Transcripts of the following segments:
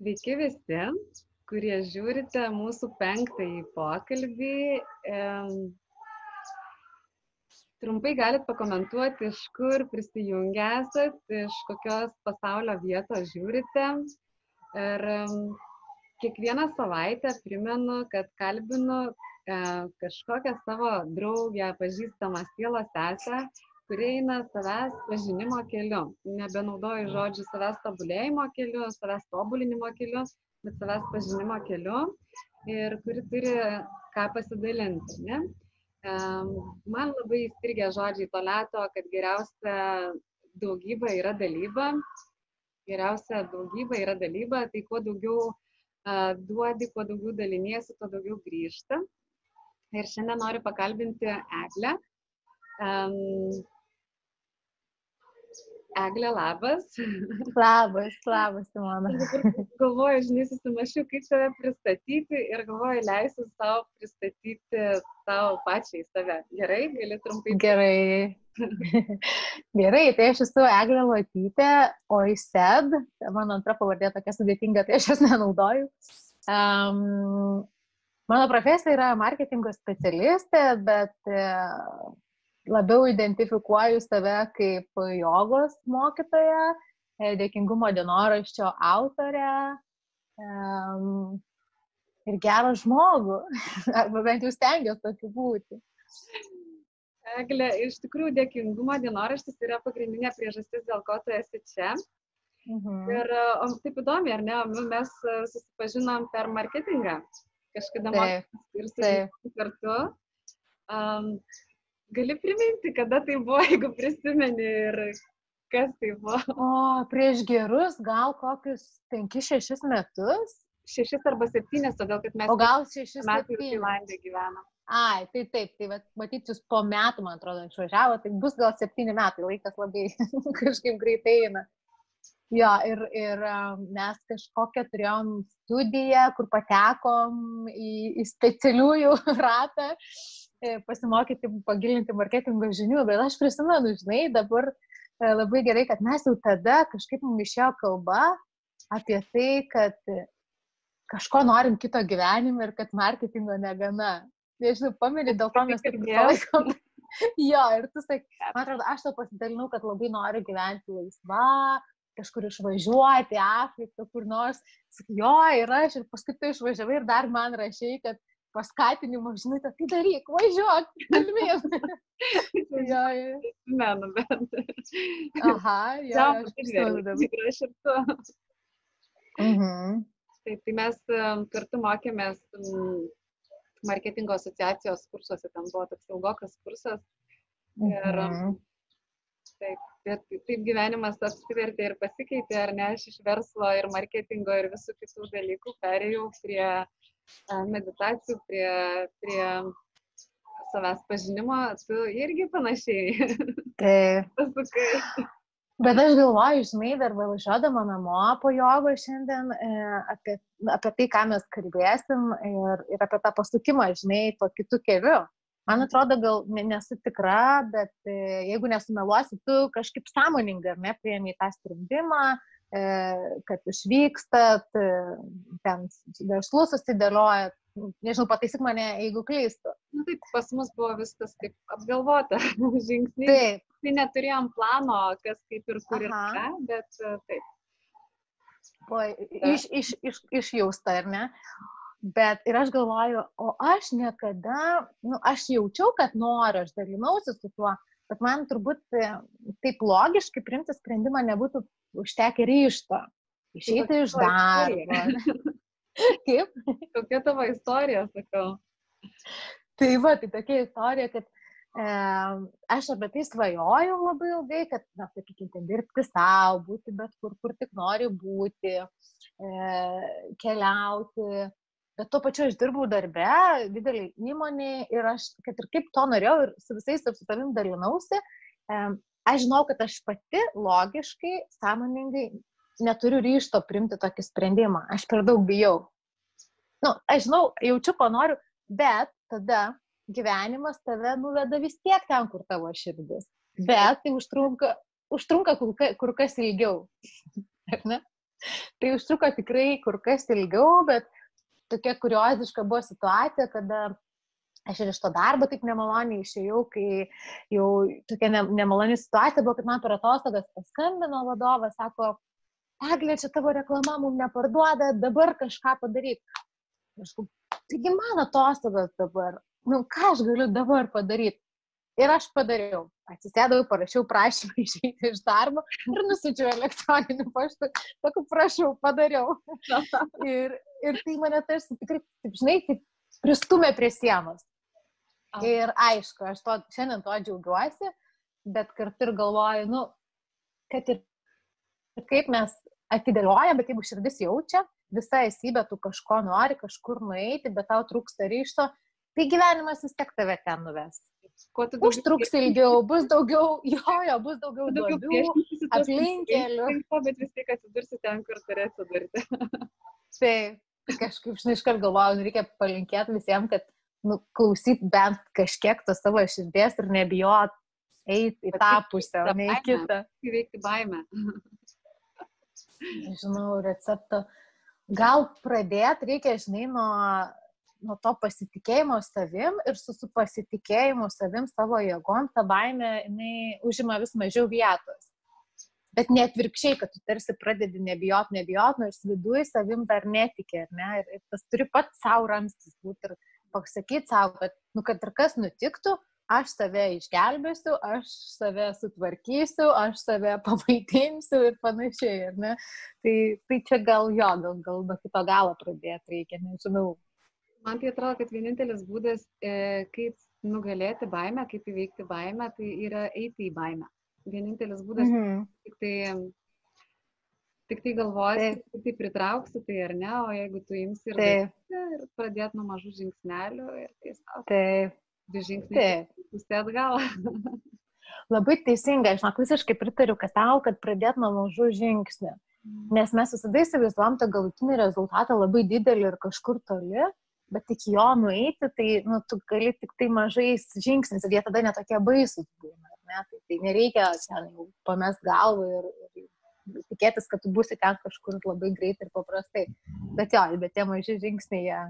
Sveiki visi, kurie žiūrite mūsų penktąjį pokalbį. Trumpai galit pakomentuoti, iš kur prisijungę esat, iš kokios pasaulio vietos žiūrite. Ir kiekvieną savaitę primenu, kad kalbinu e, kažkokią savo draugę, pažįstamą sielos sesę, kurie eina savęs pažinimo keliu. Nebenaudoju žodžių savęs tobulėjimo keliu, savęs tobulinimo keliu, bet savęs pažinimo keliu ir kuri turi ką pasidalinti. Ne? Man labai įstrigė žodžiai to leto, kad geriausia daugybė yra dalyba. Geriausia daugybė yra dalyba, tai kuo daugiau duodi, kuo daugiau daliniesi, tuo daugiau grįžta. Ir šiandien noriu pakalbinti Eglę. Um, Eglė, labas. Labas, labas, Simona. Galvoju, žinai, susimašiau, kaip save pristatyti ir galvoju, leisiu savo pristatyti savo pačiai save. Gerai, gali trumpai. Gerai. Gerai, tai aš esu Eglė Latytė, o įsed, mano antra pavardė tokia sudėtinga, tai aš jas nenaudoju. Um, mano profesija yra marketingo specialistė, bet uh, labiau identifikuoju save kaip jogos mokytoja, e, dėkingumo dienoraščio autorė ir gerą žmogų, arba bent jau stengiuosi tokiu būti. Eglė, iš tikrųjų dėkingumo dienoraštis yra pagrindinė priežastis, dėl ko tu esi čia. Mhm. Ir o, taip įdomi, ar ne, mes susipažinom per marketingą. Kažkada mokėmės ir su kartu. Um, gali priminti, kada tai buvo, jeigu prisimeni ir kas tai buvo? O, prieš gerus gal kokius 5-6 metus. 6 arba 7, todėl kad mes o gal 6 metų Tailandė gyvenam. Ai, tai taip, tai vat, matyt, jūs po metų, man atrodo, išvažiavo, tai bus gal 7 metai, laikas labai kažkaip greitai eina. Jo, ir, ir mes kažkokią turėjom studiją, kur patekom į, į specialiųjų ratą pasimokyti, pagilinti marketingo žinių, bet aš prisimenu, žinai, dabar e, labai gerai, kad mes jau tada kažkaip mums išėjo kalba apie tai, kad kažko norim kito gyvenime ir kad marketingo negana. Nežinau, pamėly, dėl to mes taip palaikom. jo, ir tu sakai, man atrodo, aš to pasidalinau, kad labai noriu gyventi laisva, kažkur išvažiuoti, Afriką, kur nors. Sakai, jo, ir aš, ir paskui tu išvažiavai ir dar man rašiai, kad paskatinimo žinutę, tai daryk, važiuok, kalbėk. jo, ne, nu bet. Aha, jo, aš tikrai ir tu. Mhm. Taip, tai mes kartu mokėmės marketingo asociacijos kursuose, ten buvo toks ilgokas kursas. Ir mhm. taip, bet taip gyvenimas apsivertė ir pasikeitė, ar ne, aš iš verslo ir marketingo ir visų kitų dalykų perėjau prie meditacijų, prie, prie savęs pažinimo, tu irgi panašiai. Taip. Pasukai. Bet aš galvoju, žinai, dar važiuodama namo po jogo šiandien e, apie, apie tai, ką mes kalbėsim ir, ir apie tą pasukimą, žinai, to kitų kelių. Man atrodo, gal nesu tikra, bet e, jeigu nesumeluosi, tu kažkaip sąmoningai, ar ne, prieimiai tą sprendimą, kad išvykstat, e, ten verslus susidėliojat, nežinau, pataisyk mane, jeigu klystu. Na, taip, pas mus buvo viskas taip apgalvota, žingsniai. Taip. Tai neturėjom plano, kas kaip ir kur Aha. ir ką, bet e, taip. O, iš, iš, iš, išjausta, ar ne? Bet ir aš galvoju, o aš niekada, nu, aš jaučiau, kad noriu, aš dalinausi su tuo, bet man turbūt taip logiškai priimti sprendimą nebūtų užtekę ryšto išeiti iš darbo. Kaip? Kokia tavo istorija, sakau. Tai va, tai tokia istorija, kad e, aš apie tai svajojau labai ilgai, kad, na, sakykime, dirbti savo, būti bet kur, kur tik nori būti, e, keliauti. Bet tuo pačiu aš dirbau darbe, didelį įmonį ir aš, kad ir kaip to norėjau ir su visais su tavim dalinausi, aš žinau, kad aš pati logiškai, sąmoningai neturiu ryšto primti tokį sprendimą. Aš per daug bijau. Na, nu, aš žinau, jaučiu, ko noriu, bet tada gyvenimas tave nuveda vis tiek ten, kur tavo širdis. Bet tai užtrunka, užtrunka kur, kur kas ilgiau. Tai užtruko tikrai kur kas ilgiau, bet tokia kurioziška buvo situacija, kada aš ir iš to darbo taip nemaloniai išėjau, kai jau tokia ne, nemaloni situacija buvo, kad man per atostogas paskambino vadovas, sako, Eglė, čia tavo reklama mums neparduoda, dabar kažką padaryk. Aš taigi man atostogas dabar, nu ką aš galiu dabar padaryti? Ir aš padariau. Atsisėdau, parašiau prašymą išeiti iš darbo ir nusičiau elektroniniu paštu. Sakau, prašau, padariau. ir, ir tai mane tarsi tikrai, taip, žinai, taip pristumė prie sienos. Ir aišku, aš to, šiandien to džiaugiuosi, bet kartu ir galvoju, nu, kad ir kaip mes atidėliojam, bet jeigu širdis jaučia, visa esybė, tu kažko nori, kažkur nueiti, bet tau trūksta ryšto, tai gyvenimas vis tiek tave ten nuves. Užtruks ilgiau, bus daugiau, jo, jo, bus daugiau, daugiau duobių, aplinkelių. Bet vis tiek atsidursi ten, kur turi atsidurti. Taip, tai kažkaip, žinai, iškart galvoju, nu, reikia palinkėti visiems, kad nu, klausyt bent kažkiek to savo širdies ir nebijot eiti į tą pusę, o ne į kitą. Įveikti baimę. Nežinau, recepto. Gal pradėti reikia, žinai, nuo, nuo to pasitikėjimo savim ir su, su pasitikėjimu savim savo jėgom, ta baimė, jinai užima vis mažiau vietos. Bet net virkščiai, kad tu tarsi pradedi nebijot, nebijot, nors viduje savim dar netikė, ar ne? Ir, ir tas turi pat savo ramstis būti ir pasakyti savo, kad, nu, kad ir kas nutiktų, aš save išgelbėsiu, aš save sutvarkysiu, aš save pamaitinsiu ir panašiai, ar ne? Tai, tai čia gal jo, gal, gal nuo kito galo pradėti reikia, nežinau. Man tai atrodo, kad vienintelis būdas, e, kaip nugalėti baimę, kaip įveikti baimę, tai yra eiti į baimę. Vienintelis būdas, mm -hmm. tik tai tik tai galvosi, tik tai pritrauksi tai ar ne, o jeigu tu imsi ir, ir pradėt nuo mažų žingsnelių ir tiesiog. Taip. Du žingsniai. Pusė atgal. Labai teisingai, žinok, visiškai pritariu, kad tau, kad pradėt nuo mažų žingsnių. Mm. Nes mes visada įsivaizduom tą galutinį rezultatą labai didelį ir kažkur toli, bet iki jo nueiti, tai nu, tu gali tik tai mažais žingsniais ir jie tada netokie baisus būna. Ne? Tai, tai nereikia ten jau pamest galvą ir, ir tikėtis, kad tu būsi ten kažkur labai greitai ir paprastai. Bet jo, bet tie maži žingsniai, jie,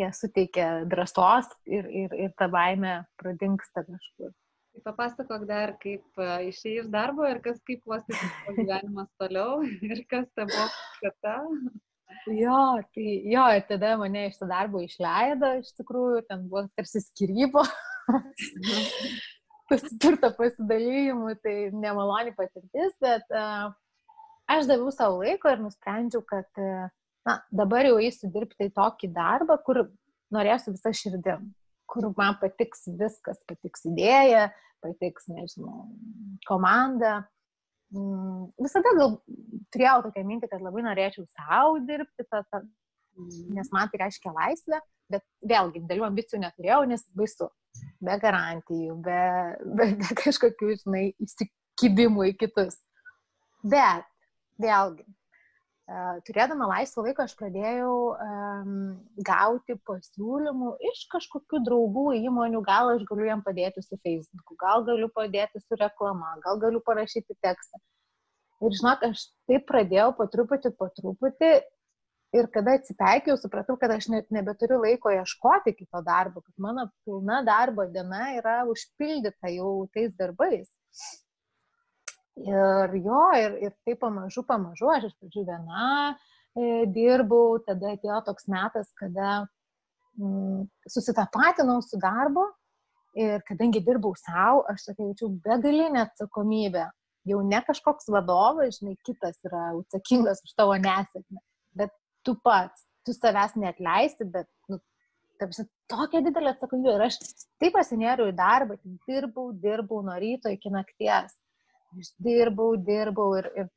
jie suteikia drąsos ir, ir, ir ta baime pradingsta kažkur. Tai papasakok dar, kaip išėjai iš darbo ir kas kaip klostėsi gyvenimas toliau ir kas ta buvo skata. Jo, tai jo, ir tada mane iš to darbo išleido, iš tikrųjų, ten buvo tarsi skirybo. turto pasidalymų, tai nemaloni patirtis, bet uh, aš daviau savo laiko ir nusprendžiau, kad uh, na, dabar jau eisiu dirbti į tokį darbą, kur norėsiu visą širdim, kur man patiks viskas, patiks idėja, patiks, nežinau, komanda. Mm, visada gal turėjau tokią mintį, kad labai norėčiau savo dirbti, ta, ta, nes man tai reiškia laisvę, bet vėlgi didelių ambicijų neturėjau, nes baisu be garantijų, be, be, be kažkokių, žinai, įsikibimų į kitus. Bet, vėlgi, turėdama laisvą laiką aš pradėjau um, gauti pasiūlymų iš kažkokių draugų įmonių, gal aš galiu jam padėti su Facebooku, gal galiu padėti su reklama, gal galiu parašyti tekstą. Ir žinok, aš taip pradėjau po truputį, po truputį Ir kada atsipeikiau, supratau, kad aš net nebeturiu laiko ieškoti kito darbo, kad mano pilna darbo diena yra užpildyta jau tais darbais. Ir jo, ir, ir taip pamažu, pamažu, aš iš pradžių viena e, dirbau, tada atėjo toks metas, kada mm, susitapatinau su darbu ir kadangi dirbau savo, aš tokia jaučiau begalinę atsakomybę. Jau ne kažkoks vadovas, žinai, kitas yra atsakingas už tavo nesėkmę, bet tu pats, tu savęs neatleisi, bet, nu, tarsi, tokia didelė atsakomybė. Ir aš taip pasinėriau į darbą, dirbau, dirbau nuo ryto iki nakties. Aš dirbau, dirbau ir, ir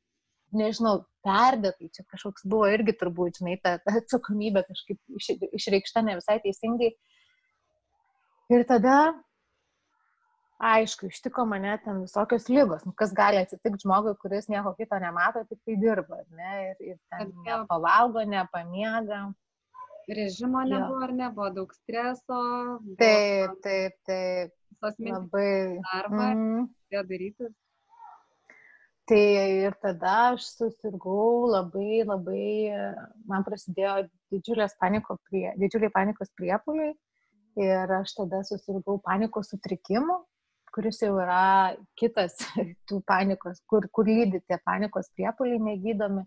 nežinau, perdėtai, čia kažkoks buvo irgi turbūt, žinai, ta, ta atsakomybė kažkaip iš, išreikšta ne visai teisingai. Ir tada aišku, ištiko mane ten visokios lygos. Nu, kas gali atsitikti žmogui, kuris nieko kito nemato, tik tai dirba, ne? Ir, ir ten nepavalgo, nepamiega. Režimo nebuvo, ar nebuvo daug streso. Buvo, taip, taip, taip. Visos mintis. Labai. Darbą, mm. -hmm. daryti. Tai ir tada aš susirgau labai, labai, man prasidėjo didžiulės paniko prie, didžiuliai panikos priepuliai ir aš tada susirgau panikos sutrikimu, kuris jau yra kitas tų panikos, kur, kur lydi tie panikos priepuliai negydomi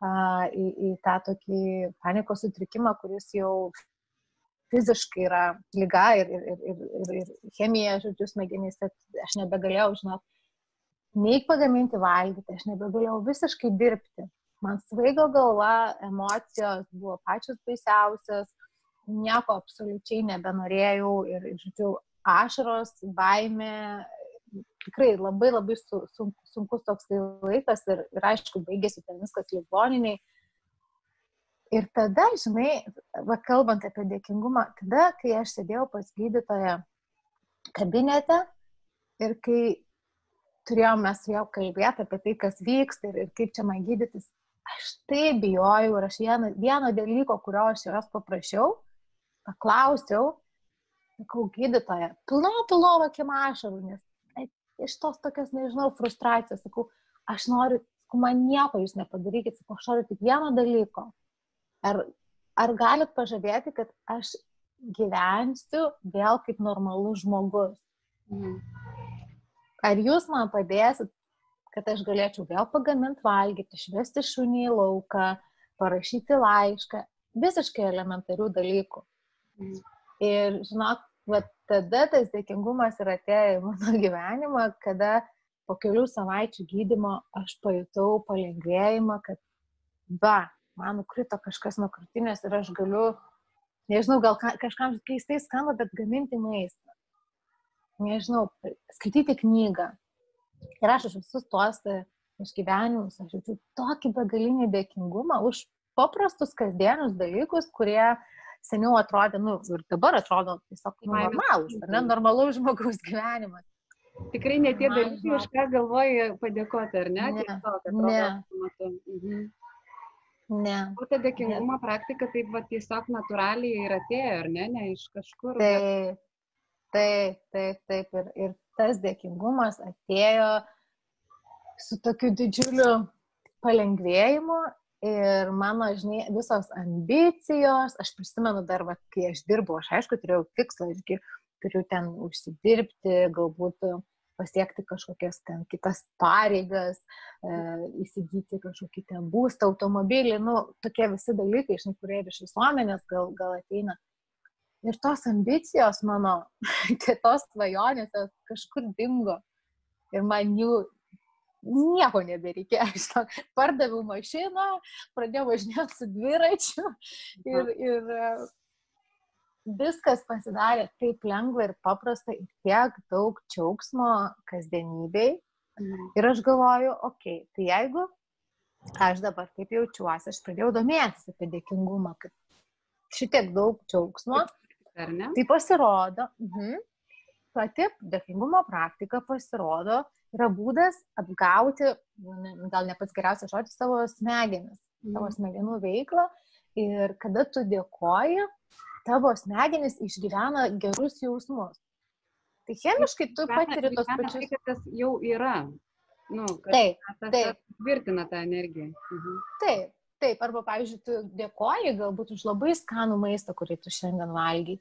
a, į, į tą tokį panikos sutrikimą, kuris jau fiziškai yra lyga ir, ir, ir, ir, ir chemija, žodžiu, smegenyse, aš nebegalėjau, žinot, nei pagaminti valgyti, aš nebegalėjau visiškai dirbti. Man svaigo galva, emocijos buvo pačios baisiausios, nieko absoliučiai nebenorėjau ir, žodžiu, ašaros, baime, tikrai labai labai su, sun, sunkus toks laikas ir, ir aišku, baigėsi ten viskas ligoniniai. Ir tada, žinai, va, kalbant apie dėkingumą, tada, kai aš sėdėjau pas gydytoją kabinete ir kai turėjom mes su juo kalbėti apie tai, kas vyksta ir, ir kaip čia man gydytis, aš taip bijojau ir aš vieno, vieno dalyko, kurio aš jos paprašiau, paklausiau, sakau, gydytoja, pilna pilova kim ašarų, nes iš tos tokios, nežinau, frustracijos, sakau, aš noriu, sakau, man nieko jūs nepadarykit, sakau, aš noriu tik vieno dalyko. Ar, ar galit pažadėti, kad aš gyvensiu vėl kaip normalus žmogus? Mhm. Ar jūs man padėsit, kad aš galėčiau vėl pagaminti valgyti, išvesti šunį į lauką, parašyti laišką, visiškai elementarių dalykų. Mhm. Ir žinok, va tada tas dėkingumas ir atėjo į mano gyvenimą, kada po kelių savaičių gydimo aš pajutau palengvėjimą, kad va, man nukrito kažkas nuo krūtinės ir aš galiu, nežinau, gal kažkam keistai skamba, bet gaminti maistą. Nežinau, skaityti knygą. Ir aš už visus tuos išgyvenimus, aš jaučiu tokį begalinį dėkingumą už paprastus kasdienius dalykus, kurie seniau atrodė, nu, ir dabar atrodo tiesiog normalus, ar ne, normalus žmogaus gyvenimas. Tikrai ne tie dalykai, už ką galvoji padėkoti, ar ne? Ne. Tiesiog, Ne. atrodo, mhm. Ne. O ta dėkingumo praktika taip va tiesiog natūraliai ir atėjo, ar ne, ne iš kažkur. Taip, taip, taip, taip. Ir, ir tas dėkingumas atėjo su tokiu didžiuliu palengvėjimu ir mano, žinai, visos ambicijos, aš prisimenu dar, va, kai aš dirbau, aš aišku turėjau tikslą, irgi turiu ten užsidirbti, galbūt pasiekti kažkokias ten kitas pareigas, e, įsigyti kažkokį ten būstą, automobilį, nu, tokie visi dalykai, žinai, kurie iš visuomenės gal, gal ateina. Ir tos ambicijos mano, tos svajonės kažkur dingo. Ir man jų nieko nebereikėjo. Aš to pardaviau mašiną, pradėjau važinėti su dviračiu ir, ir e, viskas pasidarė taip lengva ir paprasta ir tiek daug džiaugsmo kasdienybei. Mhm. Ir aš galvoju, okei, okay, tai jeigu aš dabar taip jaučiuosi, aš pradėjau domėtis apie dėkingumą, kad šitiek daug džiaugsmo, Ar ne? tai pasirodo, mhm, pati dėkingumo praktika pasirodo yra būdas atgauti, ne- gal ne pats geriausias žodis, savo smegenis, savo Mhm. smegenų veiklą ir kada tu dėkoji, tavo smegenis išgyvena gerus jausmus. Tai chemiškai tu patiri tos pačius. Tai, kad tas jau yra. Nu, Taip, tas, taip. tvirtina tą energiją. Mhm. taip, taip. Arba, pavyzdžiui, tu dėkoji galbūt už labai skanų maistą, kurį tu šiandien valgy.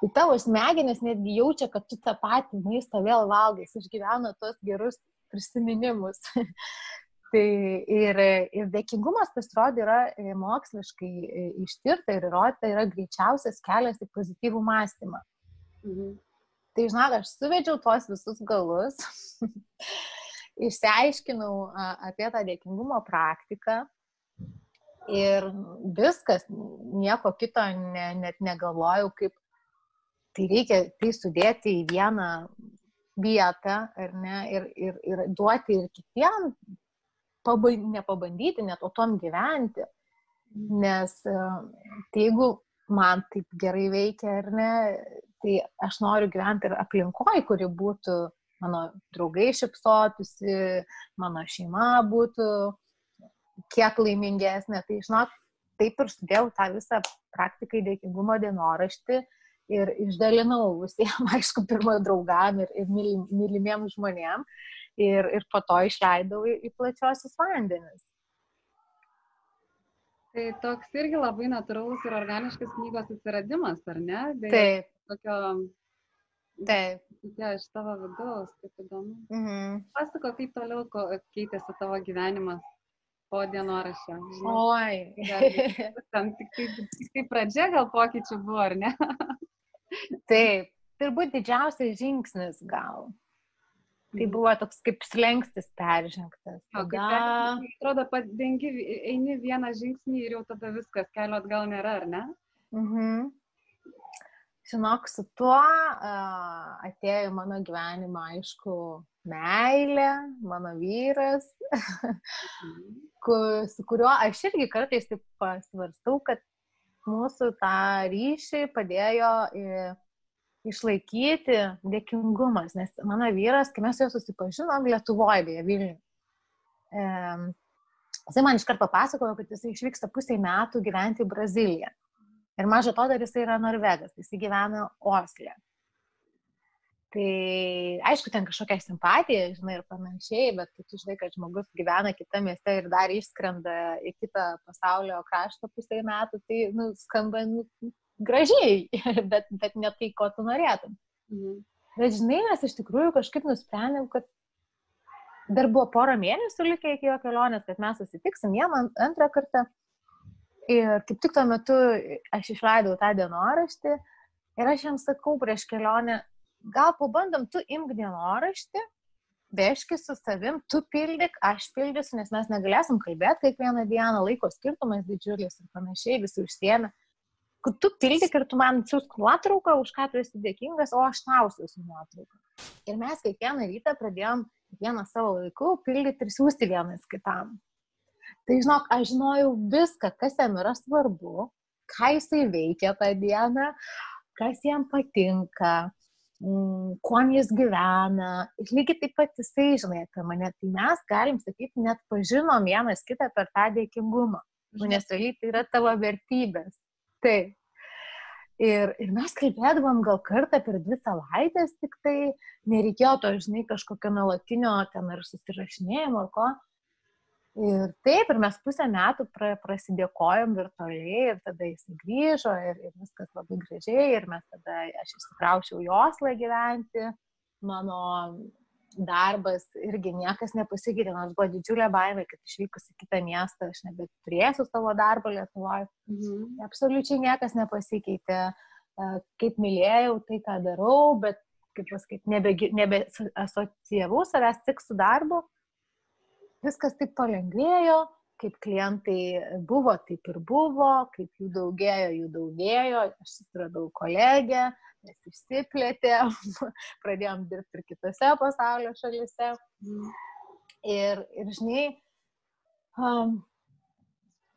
Tai tavo smegenis netgi jaučia, kad tu tą patį maistą vėl valgai, jis išgyvena tos gerus prisiminimus. tai ir, ir dėkingumas pasirodė yra e, moksliškai e, ištirta ir įrodyta yra greičiausias kelias į pozityvų mąstymą. Mhm. Tai žinok, aš suvedžiau tuos visus galus, išsiaiškinau apie tą dėkingumo praktiką ir viskas, nieko kito ne, net negalvojau, kaip tai reikia tai sudėti į vieną vietą ne, ir, ir, ir duoti ir kitiem, pabai, nepabandyti, net o tom gyventi. Nes tai jeigu man taip gerai veikia ar ne, tai aš noriu gyventi ir aplinkoje, kuri būtų mano draugai šipsotųsi, mano šeima būtų kiek laimingesnė. Tai, žinok, taip ir sudėjau tą visą praktiką į dėkingumo dienoraštį ir išdalinau visiems, aišku, pirmo draugam ir, ir mylim- mylimiem žmonėm. ir, ir po to išleidau į, į plačiosius vandenis. Tai toks irgi labai natūralus ir organiškas knygos atsiradimas, ar ne? Be Taip. Tokio, Taip. tokia iš tavo vidaus, kaip įdomu. Mhm. Pasako, kaip toliau keitėsi tavo gyvenimas po dienoraščio. Oi. ten tik tai, tik tai pradžia gal pokyčių buvo, ar ne? Taip, turbūt didžiausias žingsnis gal. Tai buvo toks kaip slengstis peržengtas. Tada... ten, atrodo, padengi, eini vieną žingsnį ir jau tada viskas, kelio atgal nėra, ar ne? Mhm. Žinok, su tuo atėjo į mano gyvenimą, aišku, meilė, mano vyras, ku, su kuriuo aš irgi kartais taip pasvarstau, kad mūsų tą ryšį padėjo išlaikyti dėkingumas, nes mano vyras, kai mes juo susipažinom, Lietuvoje, beje, Vilniuje, jisai man iškart papasakojo, kad jisai išvyksta pusiai metų gyventi į Braziliją. Ir mažo to dar jisai yra Norvegas, jisai gyvena Oslė. Tai aišku, ten kažkokia simpatija, žinai, ir panašiai, bet kai tu žinai, kad žmogus gyvena kitame mieste ir dar išskrenda į kitą pasaulio kraštą pusę metų, tai, nu, skamba nu, gražiai, bet, bet ne tai, ko tu norėtum. Mhm. Bet žinai, mes iš tikrųjų kažkaip nusprendėm, kad dar buvo porą mėnesių likę iki jo kelionės, kad mes susitiksim vieną, antrą kartą. Ir kaip tik tuo metu aš išleidau tą dienoraštį ir aš jam sakau prieš kelionę, gal pabandom, tu imk dienoraštį, vežki su savim, tu pildyk, aš pildysiu, nes mes negalėsim kalbėti kiekvieną dieną, laiko skirtumas didžiulis ir panašiai, visi užsiemė. Tu pildyk ir tu man siūsk nuotrauką, už ką tu esi dėkingas, o aš tau siūsiu nuotrauką. Ir mes kiekvieną rytą pradėjom kiekvieną savo laiku pildyti ir siūsti vienas kitam. Tai žinok, aš žinojau viską, kas jam yra svarbu, ką jisai veikia tą dieną, kas jam patinka, mm, kuo jis gyvena. Ir lygiai taip pat jisai, žinai, apie mane. Tai mes galim sakyti, net pažinom vienas kitą per tą dėkingumą. Nu, nes realiai tai yra tavo vertybės. Taip. Ir, ir mes kalbėdavom gal kartą per dvi savaitės, tik tai nereikėjo to, žinai, kažkokio nuolatinio ten ar susirašinėjimo ar ko. Ir taip, ir mes pusę metų pra, prasidėkojom virtualiai ir tada jis grįžo ir, ir viskas labai gražiai ir mes tada, aš išsikraušiau į Oslą gyventi, mano darbas irgi niekas nepasikeitė, nors buvo didžiulė baimė, kad išvykus į kitą miestą aš nebeturėsiu savo darbo Lietuvoje. Mhm. Absoliučiai niekas nepasikeitė. Kaip mylėjau, tai ką darau, bet, kaip pasakyti, nebe, nebe asociavau savęs tik su darbu viskas taip palengvėjo, kaip klientai buvo, taip ir buvo, kaip jų daugėjo, jų daugėjo, aš susiradau kolegę, mes išsiplėtėm, pradėjom dirbti ir kitose pasaulio šalise. Ir, ir žinai, um,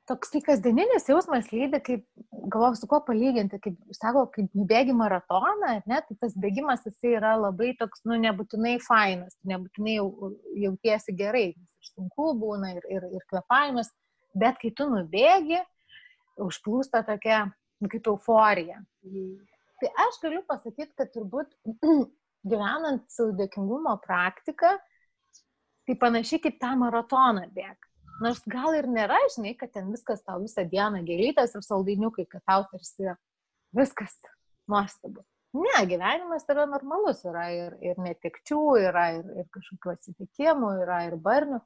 toksai kasdieninis jausmas lydi, kaip, galvoju, su kuo palyginti, kaip, sako, kaip nubėgi maratoną, ne, tai tas bėgimas jisai yra labai toks, nu, nebūtinai fainas, nebūtinai jau, jautiesi gerai, ir sunku būna, ir, ir, ir kvepavimas, bet kai tu nubėgi, užplūsta tokia, nu, kaip euforija. Mhm. Tai aš galiu pasakyti, kad turbūt gyvenant su dėkingumo praktika, tai panašiai kaip tą maratoną bėg. Nors gal ir nėra, žinai, kad ten viskas tau visą dieną gėlytas ir saldainiukai, kad tau tarsi viskas nuostabu. Ne, gyvenimas yra normalus, yra ir, ir netikčių, yra ir, ir kažkokių atsitikimų, yra ir barnių,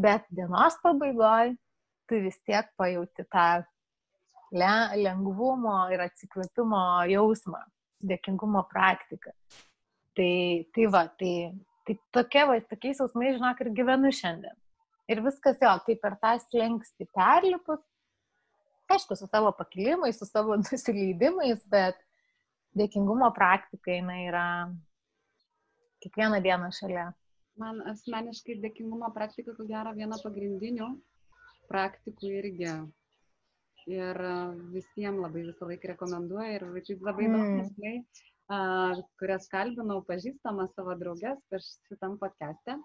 bet dienos pabaigoje tu vis tiek pajauti tą le, lengvumo ir atsikvėpimo jausmą, dėkingumo praktiką. Tai, tai va, tai, tai tokia, va, tokiais jausmais, žinok, ir gyvenu šiandien. Ir viskas jo, tai per tą slengsti perlipus, aišku, su savo pakilimais, su savo nusileidimais, bet dėkingumo praktika jinai yra kiekvieną dieną šalia. Man asmeniškai dėkingumo praktika, ko gero, viena pagrindinių praktikų irgi. Ir visiems labai visą laiką rekomenduoju ir vaikai labai mm. daug, kurias kalbinau pažįstamas savo draugės per šitam podcast'e.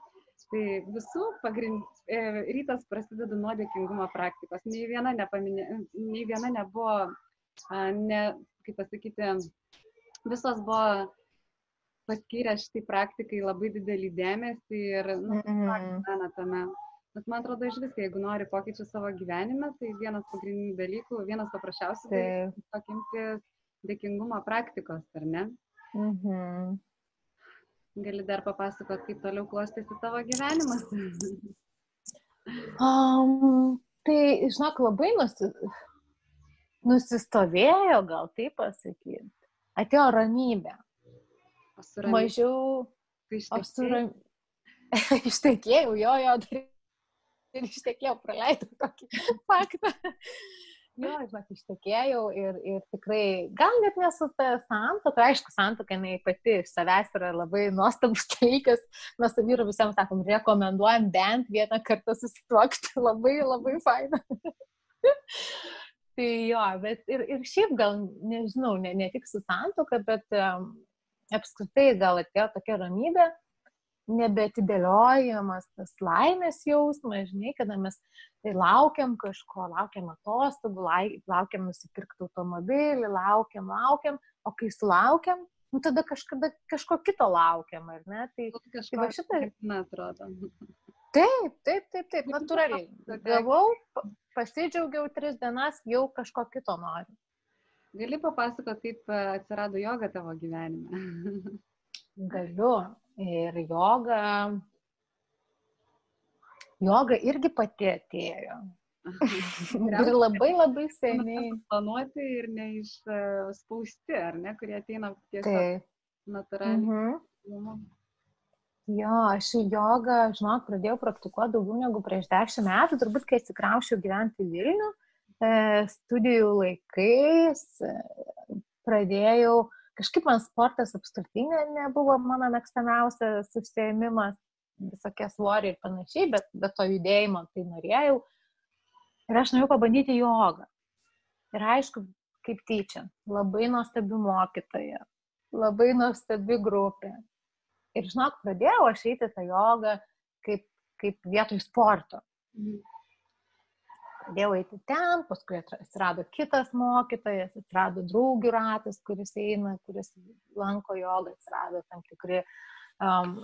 Tai visų pagrind... E, rytas prasideda nuo dėkingumo praktikos. Nei viena, nepaminė... Nei viena nebuvo, ne, kaip pasakyti, visos buvo paskyrė šitai praktikai labai didelį dėmesį ir nu, Mhm. gyvena tame. Bet man atrodo, iš vis, jeigu nori pokyčių savo gyvenime, tai vienas pagrindinių dalykų, vienas Taip. tiesiog imtis dėkingumo praktikos, ar ne? Mhm. Gali dar papasakot, kaip toliau klostėsi tavo gyvenimas. Um, tai, žinok, labai nusi... nusistovėjo, gal taip pasakyti. Atėjo ramybė. Ramybe, Mažiau kai O su ištekėjai, ram... ištekėjau, jo, jo, dar ir ištekėjau, praleidau tokį faktą. Jo, žinok, ištekėjau ir, ir tikrai, gal net nesu ta santoka, aišku, santoka, jinai pati iš savęs yra labai nuostabus dalykas, mes su vyru visiems sakom, rekomenduojam bent vieną kartą susituokti, labai, labai faina. tai jo, bet ir, ir šiaip gal, nežinau, ne, ne tik su santoka, bet um, apskritai gal atėjo tokia ramybė, nebetidėliojamas tas laimės jausmas, žinai, kada mes tai laukiam kažko, laukiam atostogų, laukiam nusipirkti automobilį, laukiam, laukiam, o kai sulaukiam, nu tada kažkada kažko kito laukiam, ar ne? Tai kažko va šitą- na, atrodo. taip, taip, taip, taip, natūraliai. Gavau, pa- pasidžiaugiau tris dienas, jau kažko kito noriu. Gali papasakot, kaip e, atsirado joga tavo gyvenime? Galiu. Ir joga. Joga irgi pati atėjo. Ir labai labai seniai. Planuoti ir neišspausti, ar ne, kurie ateina tiesiog Taip. natūraliai. Mhm. Mhm. Jo, aš jogą, žinok, pradėjau praktikuoti daugiau negu prieš dešimt metų, turbūt kai atsikraušiau gyventi Vilnių, e, studijų laikais e, pradėjau, kažkaip man sportas apskritai ne- nebuvo mano mėgstamiausias užsiemimas, visokie svoriai ir panašiai, bet, bet to judėjimo tai norėjau. Ir aš norėjau pabandyti jogą. Ir aišku, kaip tyčia, labai nuostabi mokytoja, labai nuostabi grupė. Ir žinok, pradėjau aš eiti tą jogą kaip, kaip vietoj sporto. Pradėjau eiti ten, paskui atsirado kitas mokytojas, atsirado draugių ratas, kuris eina, kuris lanko jogą, atsirado tam tikri um,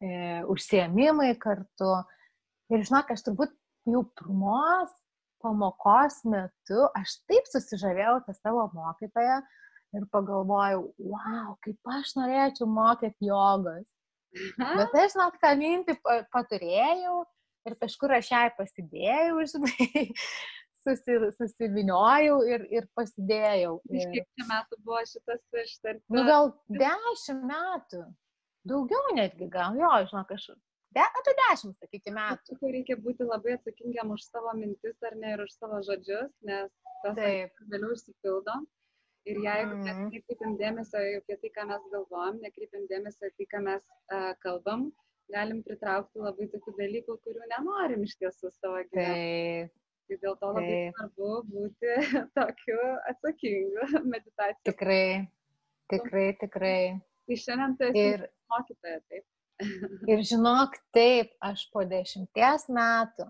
e, užsiemimai kartu. Ir žinok, aš turbūt jau pirmos pamokos metu aš taip susižavėjau tą savo mokytoją ir pagalvojau, wow, kaip aš norėčiau mokyti jogos. Bet aš, žinok, tą mintį pa- paturėjau ir kažkur aš ją pasidėjau, žinai, susi, susiviniojau ir, ir pasidėjau. Iš Ir, kiek čia metų buvo šitas ištartas? nu, gal dešimt metų. Daugiau netgi, gal jo, žinok, aš. De, apie dešimt, sakykime, metų. Tikrai reikia būti labai atsakingiam už savo mintis ar ne ir už savo žodžius, nes tas vėliau išsipildo. Ir jeigu mes Mhm. nekreipiam dėmesio į tai, ką mes galvojam, nekreipiam dėmesio į tai, ką mes uh, kalbam, galim pritraukti labai tokių dalykų, kurių nenorim iš tiesų savo gyvenime. Tai dėl to labai taip. svarbu būti tokiu atsakingu meditacijų. tikrai, tikrai, tikrai. Tai šiandien tu esi Ir, mokytoja, taip. ir žinok, taip, aš po dešimties metų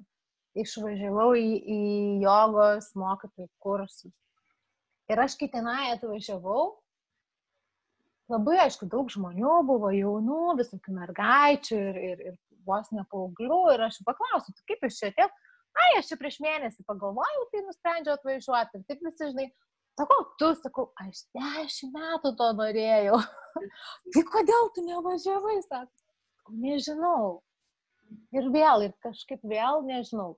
išvažiavau į, į jogos mokytojų kursus. Ir aš kai tenai atvažiavau, labai aišku, daug žmonių buvo jaunų, visokių mergaičių ir, ir, ir vos ne paauglių. Ir aš jų paklausiau, tai kaip iš čia atėjo? Ai, aš čia prieš mėnesį pagalvojau, tai nusprendžiau atvažiuoti. Ir taip visi, žinai, sakau, tu, sakau, aš dešimt metų to norėjau. tai kodėl tu nevažiavai, "Sakau, nežinau. Ir vėl, ir kažkaip vėl, nežinau,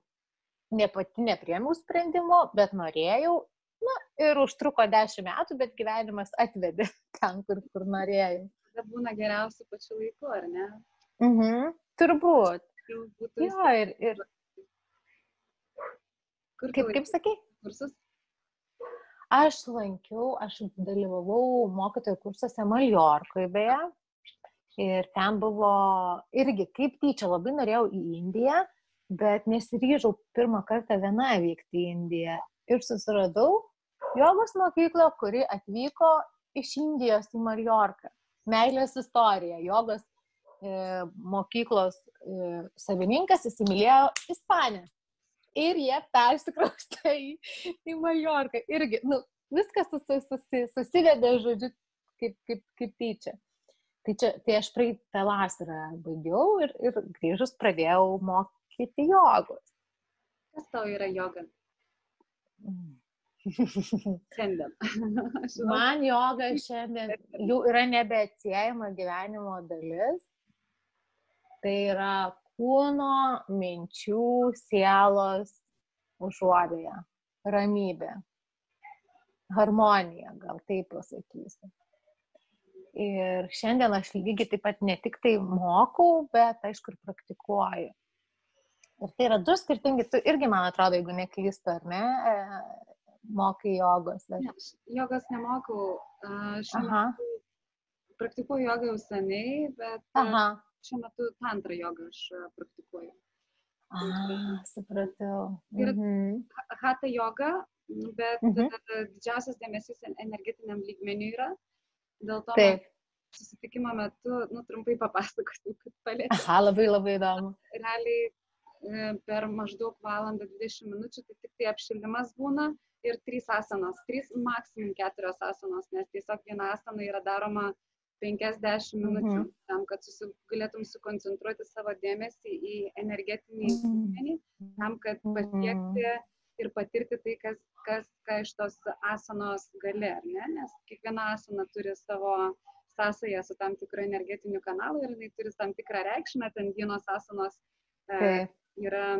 ne pati nepriemiau sprendimo, bet norėjau. Na, ir užtruko dešimt metų, bet gyvenimas atvedė ten, kur, kur norėjau. Tada būna geriausių pačiu laiku, ar ne? Mhm. Turbūt. Būtų Jo, ir, ir Kur kaip, kaip sakai, kursus? aš lankiau, aš dalyvavau mokytojų kursuose Maljorkoje beje. Ir ten buvo irgi kaip tyčia, labai norėjau į Indiją, bet nesiryžau pirmą kartą viena vykti į Indiją. Ir susiradau jogos mokyklą, kuri atvyko iš Indijos į Maljorką. Meilės istorija. Jogos e, mokyklos e, savininkas įsimylėjo Ispanę. Ir jie persikraustė į, į Maljorką. Irgi, nu, viskas susi, susi, susivedė, žodžiu, kaip, kaip, kaip tyčia. Tai, čia, tai aš praeitą vasarą baigiau ir, ir grįžus pradėjau mokyti jogos. Kas tau yra joga? Mm. Šiandien. Man joga šiandien jau yra nebeatsiejama gyvenimo dalis. Tai yra kūno, minčių, sielos užuovėja, ramybė, harmonija, gal taip pasakysiu. Ir šiandien aš lygiai taip pat ne tik tai mokau, bet aišku ir praktikuoju. Ir tai yra du skirtingi, tu irgi, man atrodo, jeigu neklystu, ar ne, mokai jogos. Ne, jogos nemokau. Šiuo metu praktikuoju jogą jau seniai, bet Aha. šiuo metu tantrą jogą aš praktikuoju. A, supratau. Ir mhm. hatha joga, bet mhm. didžiausias dėmesys energetiniam lygmeniu yra. Dėl to susitikimo metu, nu, trumpai papasakosiu, kad palėtė. Aha, labai labai įdomu. Realiai e, per maždaug valandą 20 minučių tai tik tai apšilimas būna ir trys asanos, trys maksimum keturios asanos, nes tiesiog viena asana yra daroma 50 minučių mhm. tam, kad susi, galėtum sukoncentruoti savo dėmesį į energetinį lygmenį, mhm. tam, kad pasiekti ir patirti tai, kas, kas, ką iš tos asanos gali, ne? Nes kiekviena asana turi savo sąsąją su tam tikru energetiniu kanalu ir jinai turi tam tikrą reikšmę, ten vienos asanos e, yra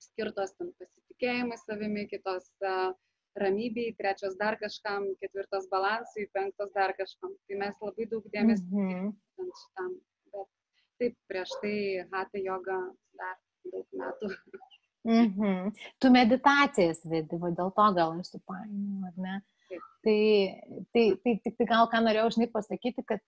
skirtos tam pasitikėjimui savimi, kitos ramybei, trečios dar kažkam, ketvirtos balansui, penktos dar kažkam. Tai mes labai daug dėmesio mm -hmm. šitam. Bet taip, prieš tai hatha yoga dar daug metų. Mm -hmm. Tu meditacijas vedi, dėl to gal aš supainioju, ar ne? Taip. Tai, tai, tai tik tai gal ką norėjau žinai pasakyti, kad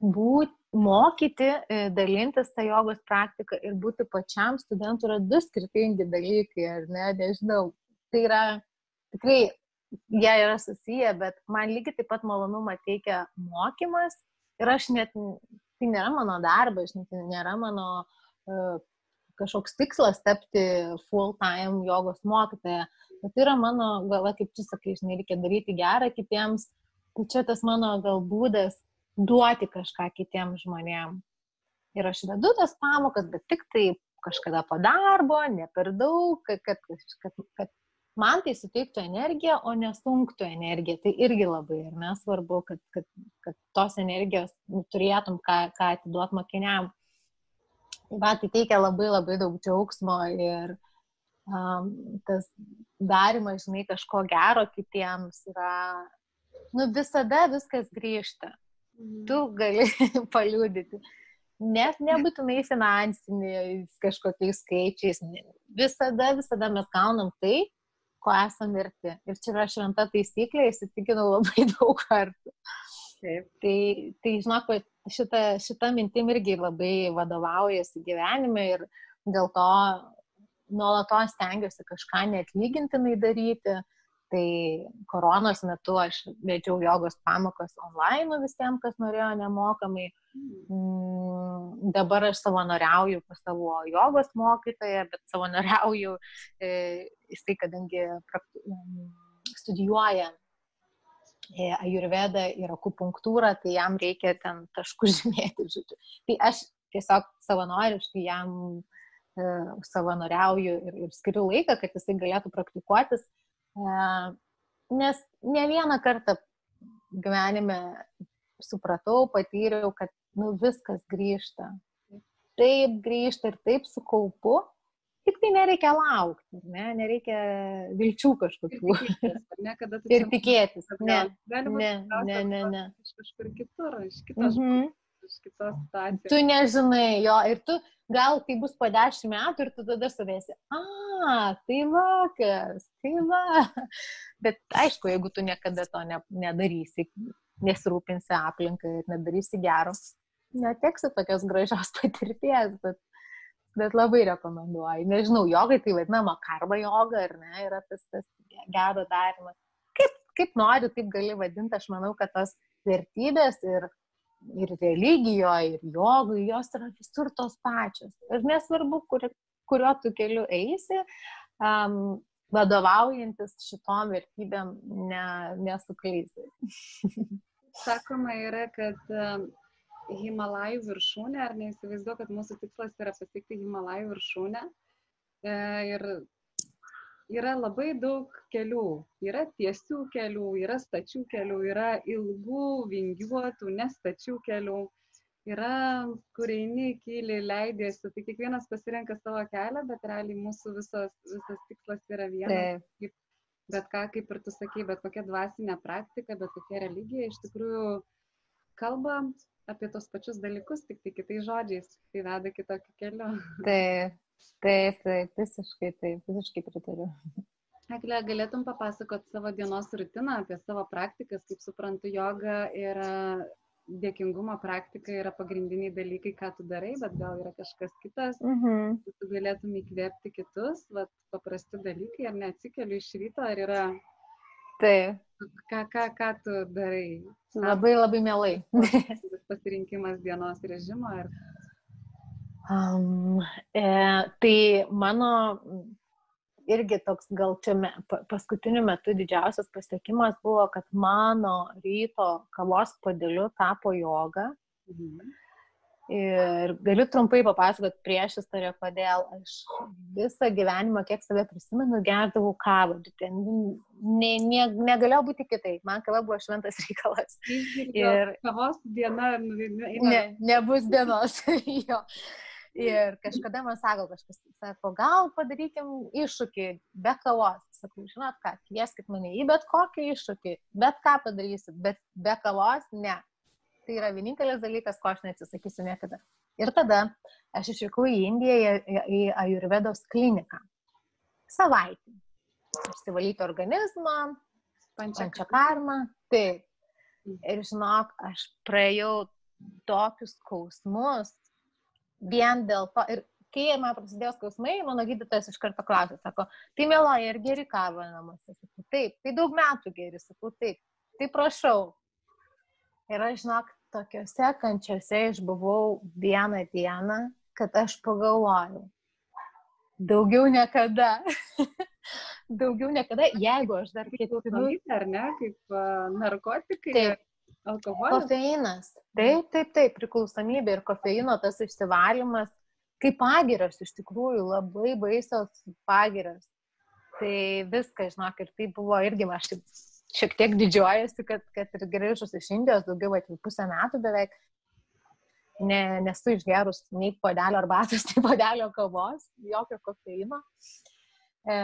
būt, mokyti, e, dalintis tą jogos praktiką ir būti pačiam studentui yra du skirtingi dalykai, ar ne, nežinau. Tai yra tikrai, jie yra susiję, bet man lygiai taip pat malonumą teikia mokymas ir aš net, tai nėra mano darbas, tai nėra mano uh, kažkoks tikslas tapti full-time jogos mokytoja, bet tai yra mano, gal kaip tu sakai, žinai, reikia daryti gerą kitiems, tai čia tas mano gal būdas duoti kažką kitiems žmonėms. Ir aš vedu tas pamokas, bet tik tai kažkada po darbo, ne per daug, kad, kad, kad, kad man tai suteiktų energiją, o nesunktų energiją. Tai irgi labai ir nesvarbu, kad, kad, kad tos energijos nu, turėtum ką, ką atiduot mokiniam. Tai va, tai teikia labai labai daug džiaugsmo ir um, tas darimas, žinai, kažko gero kitiems yra, nu visada viskas grįžta tu gali paliūdyti. Net nebūtinai finansiniais kažkokiais skaičiais. Visada, visada mes gaunam tai, ko esam verti. Ir čia yra šventa taisyklė, įsitikinau labai daug kartų. Taip. Tai, tai žinok, šita, šita mintim irgi labai vadovaujasi gyvenime ir dėl to nuolatos stengiuosi kažką neatlygintinai daryti. Tai koronos metu aš vedžiau jogos pamokas online visiems, kas norėjo nemokamai. Mm, dabar aš savanoriauju pas savo jogos mokytoją, bet savanoriauju e, jisai, kadangi mm, studijuoja e, ajurvedą ir akupunktūrą, tai jam reikia ten taškų žymėti, žodžiu. Tai aš tiesiog savanoriškai jam e, savanoriauju ir, ir skiriu laiką, kad jisai galėtų praktikuotis Nes ne vieną kartą gyvenime supratau, patyriau, kad nu, viskas grįžta. Taip grįžta ir taip sukaupu, tik tai nereikia laukti, ne? nereikia vilčių kažkokių. Ir tikėtis, ne, ir tikėtis. Ne, ne, ne, ne, ne. Iš kažkur kitur, iš kitos. Mm -hmm iš kitos situacijos. Tu nežinai jo ir tu gal tai bus po dešimt metų ir tu tada suvesi, a, tai vakas, tai va. Bet aišku, jeigu tu niekada to ne, nedarysi, nesirūpinsi aplinką ir nedarysi gero, neteksi tokios gražios patirties, bet, bet labai rekomenduoju. Nežinau, jogai tai vadinama karma joga, ar ne, yra tas, tas gero darimas. Kaip, kaip nori, taip gali vadinti, aš manau, kad tos vertybės ir ir religijoje, ir jogoje, jos yra visur tos pačios. Ir nesvarbu, kur, kuriuo tu keliu eisi, um, vadovaujantis šitom vertybėm ne, nesuklysi. Sakoma yra, kad Himalajų viršūnę, ar neįsivaizduoju, kad mūsų tikslas yra pasiekti Himalajų viršūnę. E, ir yra labai daug kelių. Yra tiesių kelių, yra stačių kelių, yra ilgų, vingiuotų, nestačių kelių. Yra, kur eini, kyli, leidėsi, tai kiekvienas pasirenka savo kelią, bet realiai mūsų visas, visas tikslas yra vienas. Kaip, bet ką, kaip ir tu sakai, bet kokia dvasinė praktika, bet kokia religija iš tikrųjų kalba apie tos pačius dalykus, tik tai kitais žodžiais, tai veda kitokiu keliu. Taip, taip, taip, visiškai, taip, visiškai pritariu. Eglė, galėtum papasakoti savo dienos rutiną apie savo praktikas, kaip suprantu, joga yra dėkingumo praktika yra pagrindiniai dalykai, ką tu darai, bet gal yra kažkas kitas, mhm. -huh. tu galėtum įkvėpti kitus, vat, paprasti dalykai, ar neatsikeliu iš ryto, ar yra Taip. Ką, ką, ką tu darai? Labai, labai mielai. Pasirinkimas dienos režimo ir... Um, e, tai mano irgi toks gal čia me, paskutiniu metu didžiausias pasiekimas buvo, kad mano ryto kavos padėliu tapo joga. Mhm. Ir galiu trumpai papasakoti prieš istoriją, kodėl aš visą gyvenimą, kiek save prisimenu, gerdavau kavą. Ne, ne, negalėjo būti kitaip. Man kava buvo šventas reikalas. Ir kavos diena. Nu, ne, nebus dienos. jo. Ir kažkada man sako kažkas, sako, gal padarykim iššūkį be kavos. Sakau, žinot ką, kvieskit mane į bet kokį iššūkį, bet ką padarysit, bet be kavos ne tai yra vienintelis dalykas, ko aš neatsisakysiu niekada. Ir tada aš išvykau į Indiją, į, į Ayurvedos kliniką. Savaitį. Išsivalyti organizmą, pančiakarmą. Taip. Ir žinok, aš praėjau tokius skausmus vien dėl to. Ir kai man prasidėjo skausmai, mano gydytojas iš karto klausė, sako, tai mėloja ir geri kavą namuose. Sakau, taip, tai daug metų geri, sakau, taip, tai prašau. Ir aš, žinok, tokiuose kančiuose išbuvau vieną dieną, kad aš pagalvojau, daugiau niekada. daugiau niekada, jeigu aš dar ketinu. Ar ne, kaip narkotikai? Taip. Alkoholis? Kofeinas. Taip, taip, taip, priklausomybė ir kofeino tas išsivalymas, kaip pagiras, iš tikrųjų, labai baisios pagiras. Tai viskas, žinok, ir tai buvo irgi, aš šiek tiek didžiuojasi, kad, kad ir grįžus iš Indijos daugiau, va, pusę metų beveik, ne, nesu išgerus nei podelio arbatos, nei podelio kavos, jokio kofeino. E,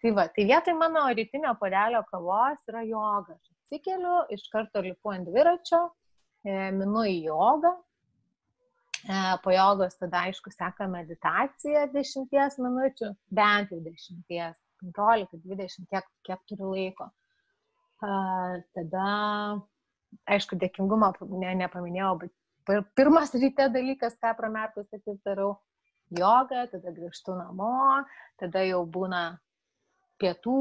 tai va, tai vietoj mano rytinio podelio kavos yra joga. Atsikeliu, iš karto lipu ant dviračio, e, minu į jogą. E, po jogos tada, aišku, seka meditacija 10 minučių, bent jau 10, 15, 20, kiek, kiek turiu laiko. Tada, aišku, dėkingumą ne, nepaminėjau, bet pirmas ryte dalykas, ką pramerkus taip darau, joga, tada grįžtu namo, tada jau būna pietų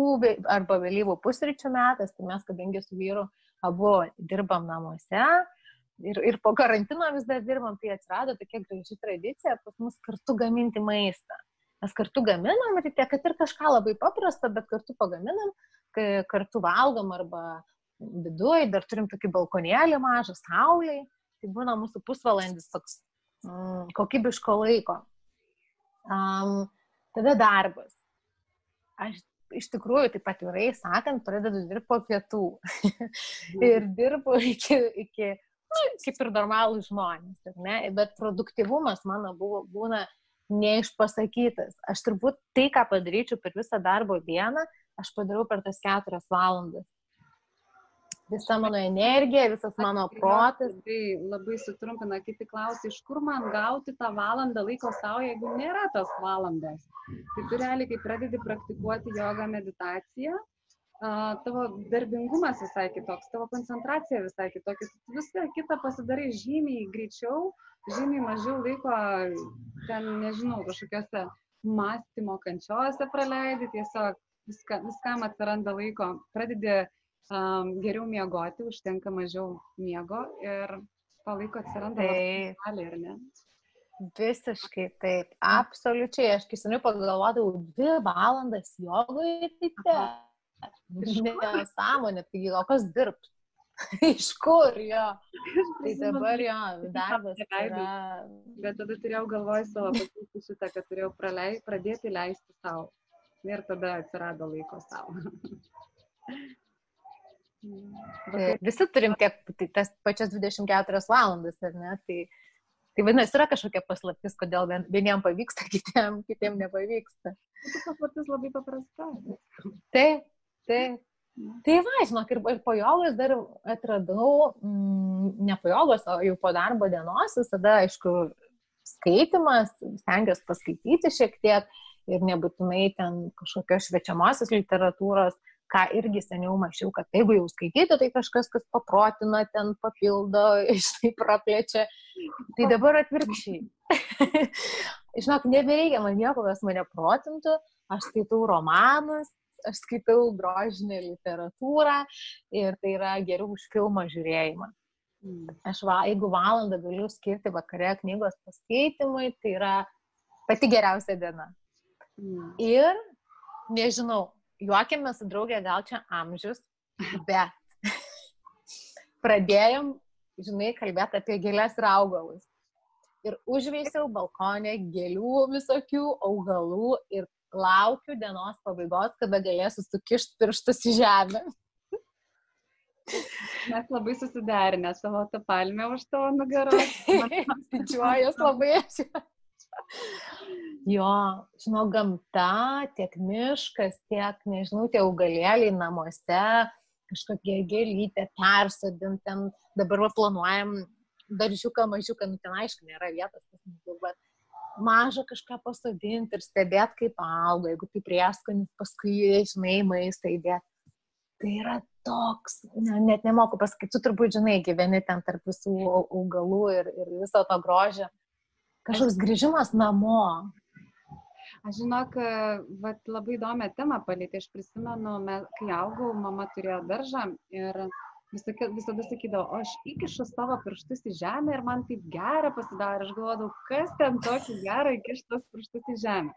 arba vėlyvų pusryčių metas, tai mes, kadangi su vyru abu dirbam namuose ir, ir po karantino vis dar dirbam, tai atsirado tokia graži tradicija pas mus kartu gaminti maistą. Mes kartu gaminam ryte, kad ir kažką labai paprasto, bet kartu pagaminam, kartu valgom arba viduje, dar turim tokį balkonėlį mažą, sauliai, tai būna mūsų pusvalandis toks mm, kokybiško laiko. Um, tada darbas. Aš iš tikrųjų, taip atvirai sakant, pradedu dirbti po pietų. ir dirbu iki, iki nu, kaip ir normalų žmonės, bet produktivumas mano buvo, būna neišpasakytas. Aš turbūt tai, ką padaryčiau per visą darbo dieną, aš padarau per tas keturias valandas. Visa mano energija, visas mano protas. Tai labai sutrumpina, kiti klausia, iš kur man gauti tą valandą laiko savo, jeigu nėra tos valandos. Tai tu realiai, kai pradedi praktikuoti jogą meditaciją, tavo darbingumas visai kitoks, tavo koncentracija visai kitokia, viską kitą pasidarai žymiai greičiau, žymiai mažiau laiko, ten nežinau, kažkokiose mąstymo kančiose praleidi, tiesiog viska, viskam atsiranda laiko, pradedi um, geriau miegoti, užtenka mažiau miego ir to laiko atsiranda labai, ar ne? Visiškai taip, absoliučiai. Aš kai seniau pagalvodavau, dvi valandas jogoje, tai te. Nesąmonė, tai o kas dirbs? Iš kur jo? Tai dabar jo, darbas yra. Bet tada turėjau galvoj savo pasakyti šitą, kad turėjau pralei, pradėti leisti savo. Ir tada atsirado laiko savo. Tai visi turim tiek, tai tas pačias 24 valandas, ar ne? Tai, tai vadinasi, yra kažkokia paslaptis, kodėl vieniem pavyksta, kitiem, kitiem nepavyksta. Tai paslaptis labai paprasta. Taip, taip. Tai va, žinok, ir, ir po jogos dar atradau, mm, ne po jogos, o jau po darbo dienos, visada, aišku, skaitimas, stengiuosi paskaityti šiek tiek ir nebūtinai ten kažkokios švečiamosios literatūros, ką irgi seniau mačiau, kad jeigu jau skaityti, tai kažkas, kas paprotina, ten papildo, ištai praplečia. Tai dabar atvirkščiai. Žinok, nebereikia man nieko, kas mane protintų, aš skaitau romanus, aš skaitau grožinę literatūrą ir tai yra geriau už filmą žiūrėjimą. Mm. Aš, va, jeigu valandą galiu skirti vakare knygos paskaitimui, tai yra pati geriausia diena. Mm. Ir, nežinau, juokėme su draugė, gal čia amžius, bet pradėjom, žinai, kalbėti apie gėlės ir augalus. Ir užveisiau balkonė gėlių visokių augalų ir laukiu dienos pabaigos, kada galėsiu sukišti pirštus į žemę. Mes labai susiderinę savo tą palmę už tavo nugarą. Didžiuojas labai. Jo, žinau, gamta, tiek miškas, tiek, nežinau, tie augalėliai namuose, kažkokie gėlytė, persodint, ten dabar va, planuojam daržiuką, mažiuką, nu ten aišku, nėra vietos, bet mažą kažką pasodinti ir stebėti, kaip auga, jeigu tai prieskonis, paskui, žinai, maistą įdėti. Tai yra toks, ne, net nemoku pasakyti, tu turbūt žinai, gyveni ten tarp visų augalų ir, ir viso to grožio. Kažkoks grįžimas namo. Aš žinok, vat, labai įdomią temą palėtė. Aš prisimenu, kai augau, mama turėjo daržą ir Visokia, visada sakydavo, o aš įkišu savo pirštus į žemę ir man taip gera pasidarė. Aš galvodavau, kas ten tokį gerą įkiš tos pirštus į žemę.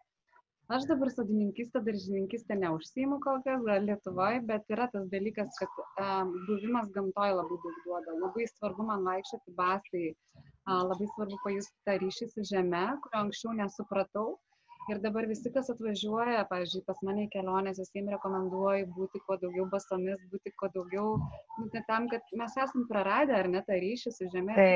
Aš dabar sodininkistą, daržininkistą neužsijimu kol kas, gal Lietuvoje, bet yra tas dalykas, kad um, buvimas gamtoje labai daug duoda. Labai svarbu man vaikščioti basai, uh, labai svarbu pajusti tą ryšį su žeme, kurio anksčiau nesupratau. Ir dabar visi, kas atvažiuoja, pavyzdžiui, pas mane į kelionės, visiems rekomenduoju būti kuo daugiau basomis, būti kuo daugiau, nu, tai tam, kad mes esam praradę, ar ne, tą ryšį su žemė. Tai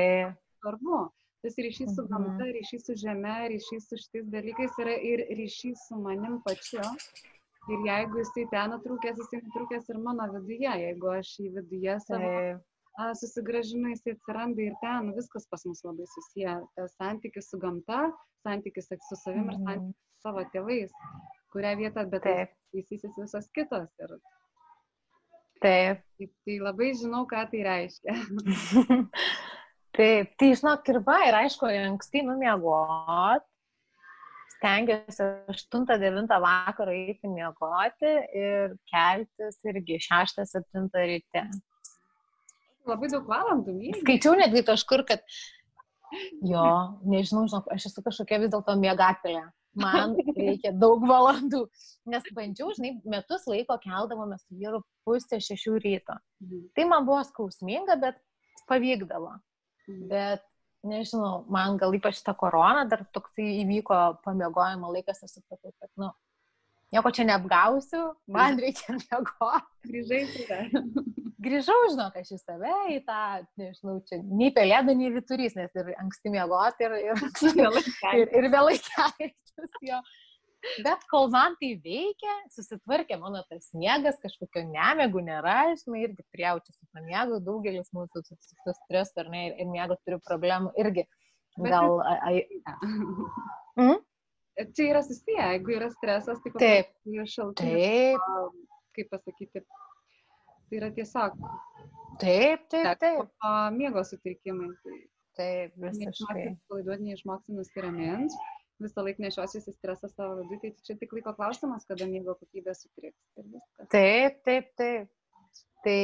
svarbu. Tas ryšys su gamta, mhm. ryšys su žemė, ryšys su šitais dalykais yra ir ryšys su manim pačiu. Ir jeigu jisai ten nutrūkęs, jisai nutrūkęs ir mano viduje, jeigu aš į viduje savo a, susigražinu, jisai atsiranda ir ten, viskas pas mus labai susiję. Santykis su gamta, santykis su savim ir mhm. santykis savo tėvais, kurią vietą, bet teisysis visos kitos. Ir... Taip. Taip. Tai labai žinau, ką tai reiškia. Taip, tai žinok, ir va, ir aišku, anksti numiegot, stengiuosi 8-9 vakaro eiti miegoti ir keltis irgi 6-7 ryte. Labai daug valandų myliu. Skaičiau netgi kažkur, kad jo, nežinau, žinok, aš esu kažkokia vis dėlto miegatėlė man reikia daug valandų. Nes bandžiau, žinai, metus laiko keldavome su vyru pusę šešių ryto. Mhm. Tai man buvo skausminga, bet pavykdavo. Mhm. Bet nežinau, man gal ypač ta korona dar toksai įvyko pamiegojimo laikas, aš supratau, kad, nu, nieko čia neapgausiu, man reikia miegoti. Grįžai tada grįžau, žinok, aš į save, į tą, nežinau, čia nei pelėda, nei viturys, nes ir anksti miegoti, ir, ir, ir, ir vėlai keltis jo. Bet kol man tai veikia, susitvarkė mano tas miegas, kažkokio nemėgų nėra, žinai, irgi prijaučiu su to miegu, daugelis mūsų su, su, su stresu ar ne, ir, ir miego turiu problemų irgi. Gal... A, mm? Čia yra susiję, jeigu yra stresas, tai taip, šaltai. Taip. Kaip pasakyti, Tai yra tiesiog. Taip, taip, taip. O miego sutrikimai. Tai taip, visiškai. Laiduoti neišmoksi nusiramins, visą laiką nešiosiuosi stresą savo viduje, tai čia tik laiko klausimas, kada miego kokybė sutriks. Taip, taip, taip. Tai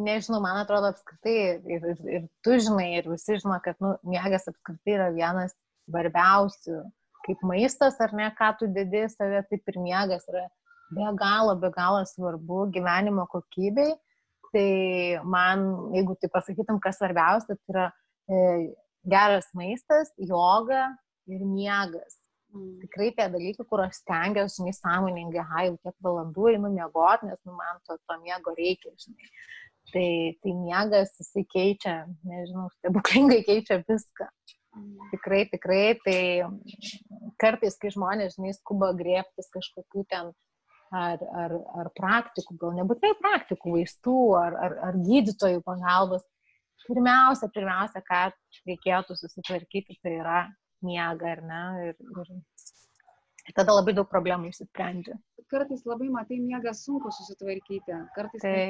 nežinau, man atrodo apskritai ir, ir, ir tu žinai, ir visi žino, kad nu, miegas apskritai yra vienas svarbiausių, kaip maistas ar ne, ką tu dedi save, taip ir miegas yra be galo, be galo svarbu gyvenimo kokybei Tai man, jeigu tai pasakytum, kas svarbiausia, tai yra e, geras maistas, joga ir miegas. Mm. Tikrai tie dalykai, kur aš stengiuosi, žinai, sąmoningai, aha, jau kiek valandų einu miegoti, nes nu, man to, to miego reikia, žinai. Tai, tai miegas, jisai keičia, nežinau, stebuklingai keičia viską. Mm. Tikrai, tikrai, tai kartais, kai žmonės, žinai, skuba griebtis kažkokių ten ar, ar, ar praktikų, gal nebūtinai praktikų, vaistų ar, ar, ar gydytojų pagalbos. Pirmiausia, pirmiausia, ką reikėtų susitvarkyti, tai yra miega, ar ne? Ir, ir tada labai daug problemų išsisprendžia. Kartais labai matai miegą sunku susitvarkyti. Kartais tai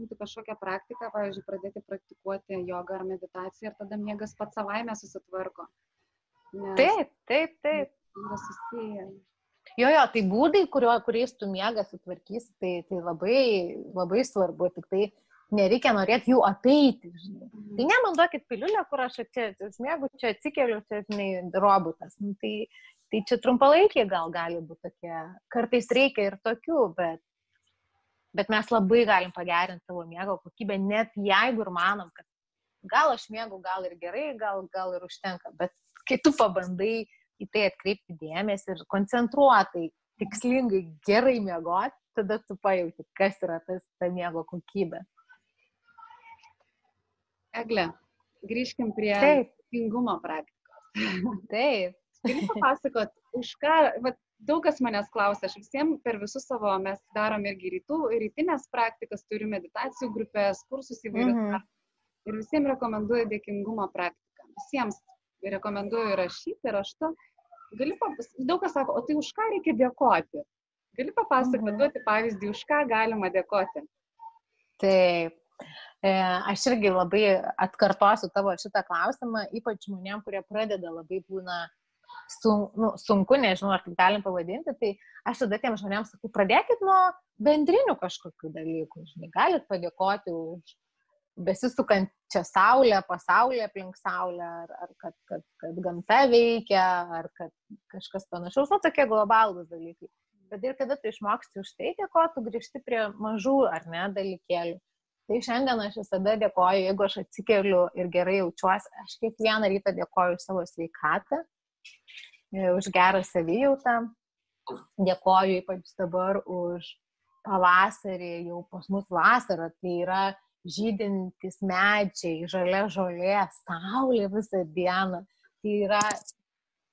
būtų kažkokią praktiką, pavyzdžiui, pradėti praktikuoti jogą ar meditaciją ir tada miegas pats savaime susitvarko. Nes taip, taip, taip. Yra susiję. Jo, jo, tai būdai, kurio, kuriais tu miegą sutvarkysi, tai, tai labai, labai svarbu, tik tai nereikia norėti jų apeiti. Žinai. Mhm. Tai ne man duokit piliulę, kur aš čia užmiegu, čia atsikeliu, čia, žinai, robotas. Nu, tai, tai čia trumpalaikiai gal gali būti tokie, kartais reikia ir tokių, bet, bet mes labai galim pagerinti savo miego kokybę, net jeigu ir manom, kad gal aš miegu, gal ir gerai, gal, gal ir užtenka, bet kai tu pabandai į tai atkreipti dėmesį ir koncentruotai, tikslingai gerai miegoti, tada tu pajauti, kas yra tas ta miego kokybė. Egle, grįžkim prie tingumo praktikos. Taip. Gali papasakot, už ką, vat, daug kas manęs klausia, aš visiems per visus savo, mes darom irgi rytų, rytinės praktikas, turime meditacijų grupės, kursus įvairius. Mm -hmm. Ir visiems rekomenduoju dėkingumo praktiką. Visiems rekomenduoju rašyti raštu gali papasakoti, daug kas sako, o tai už ką reikia dėkoti? Gali papasakoti, mhm. duoti pavyzdį, už ką galima dėkoti? Taip. E, aš irgi labai atkartosiu tavo šitą klausimą, ypač žmonėm, kurie pradeda labai būna sun, nu, sunku, nežinau, ar taip galim pavadinti, tai aš tada tiem žmonėms sakau, pradėkit nuo bendrinių kažkokių dalykų. Žinai, galit padėkoti už besisukančią saulę, pasaulį aplink saulę, ar, ar kad, kad, kad gamta veikia, ar kad kažkas panašaus, nu tokie globalūs dalykai. Bet ir kada tu išmoksti už tai dėkoti, tu grįžti prie mažų ar ne dalykėlių. Tai šiandien aš visada dėkoju, jeigu aš atsikeliu ir gerai jaučiuosi, aš kiekvieną rytą dėkoju savo sveikatą, už gerą savijautą, dėkoju ypač dabar už pavasarį, jau pas mus vasara, tai yra žydintys medžiai, žalia žolė, saulė visą dieną. Tai yra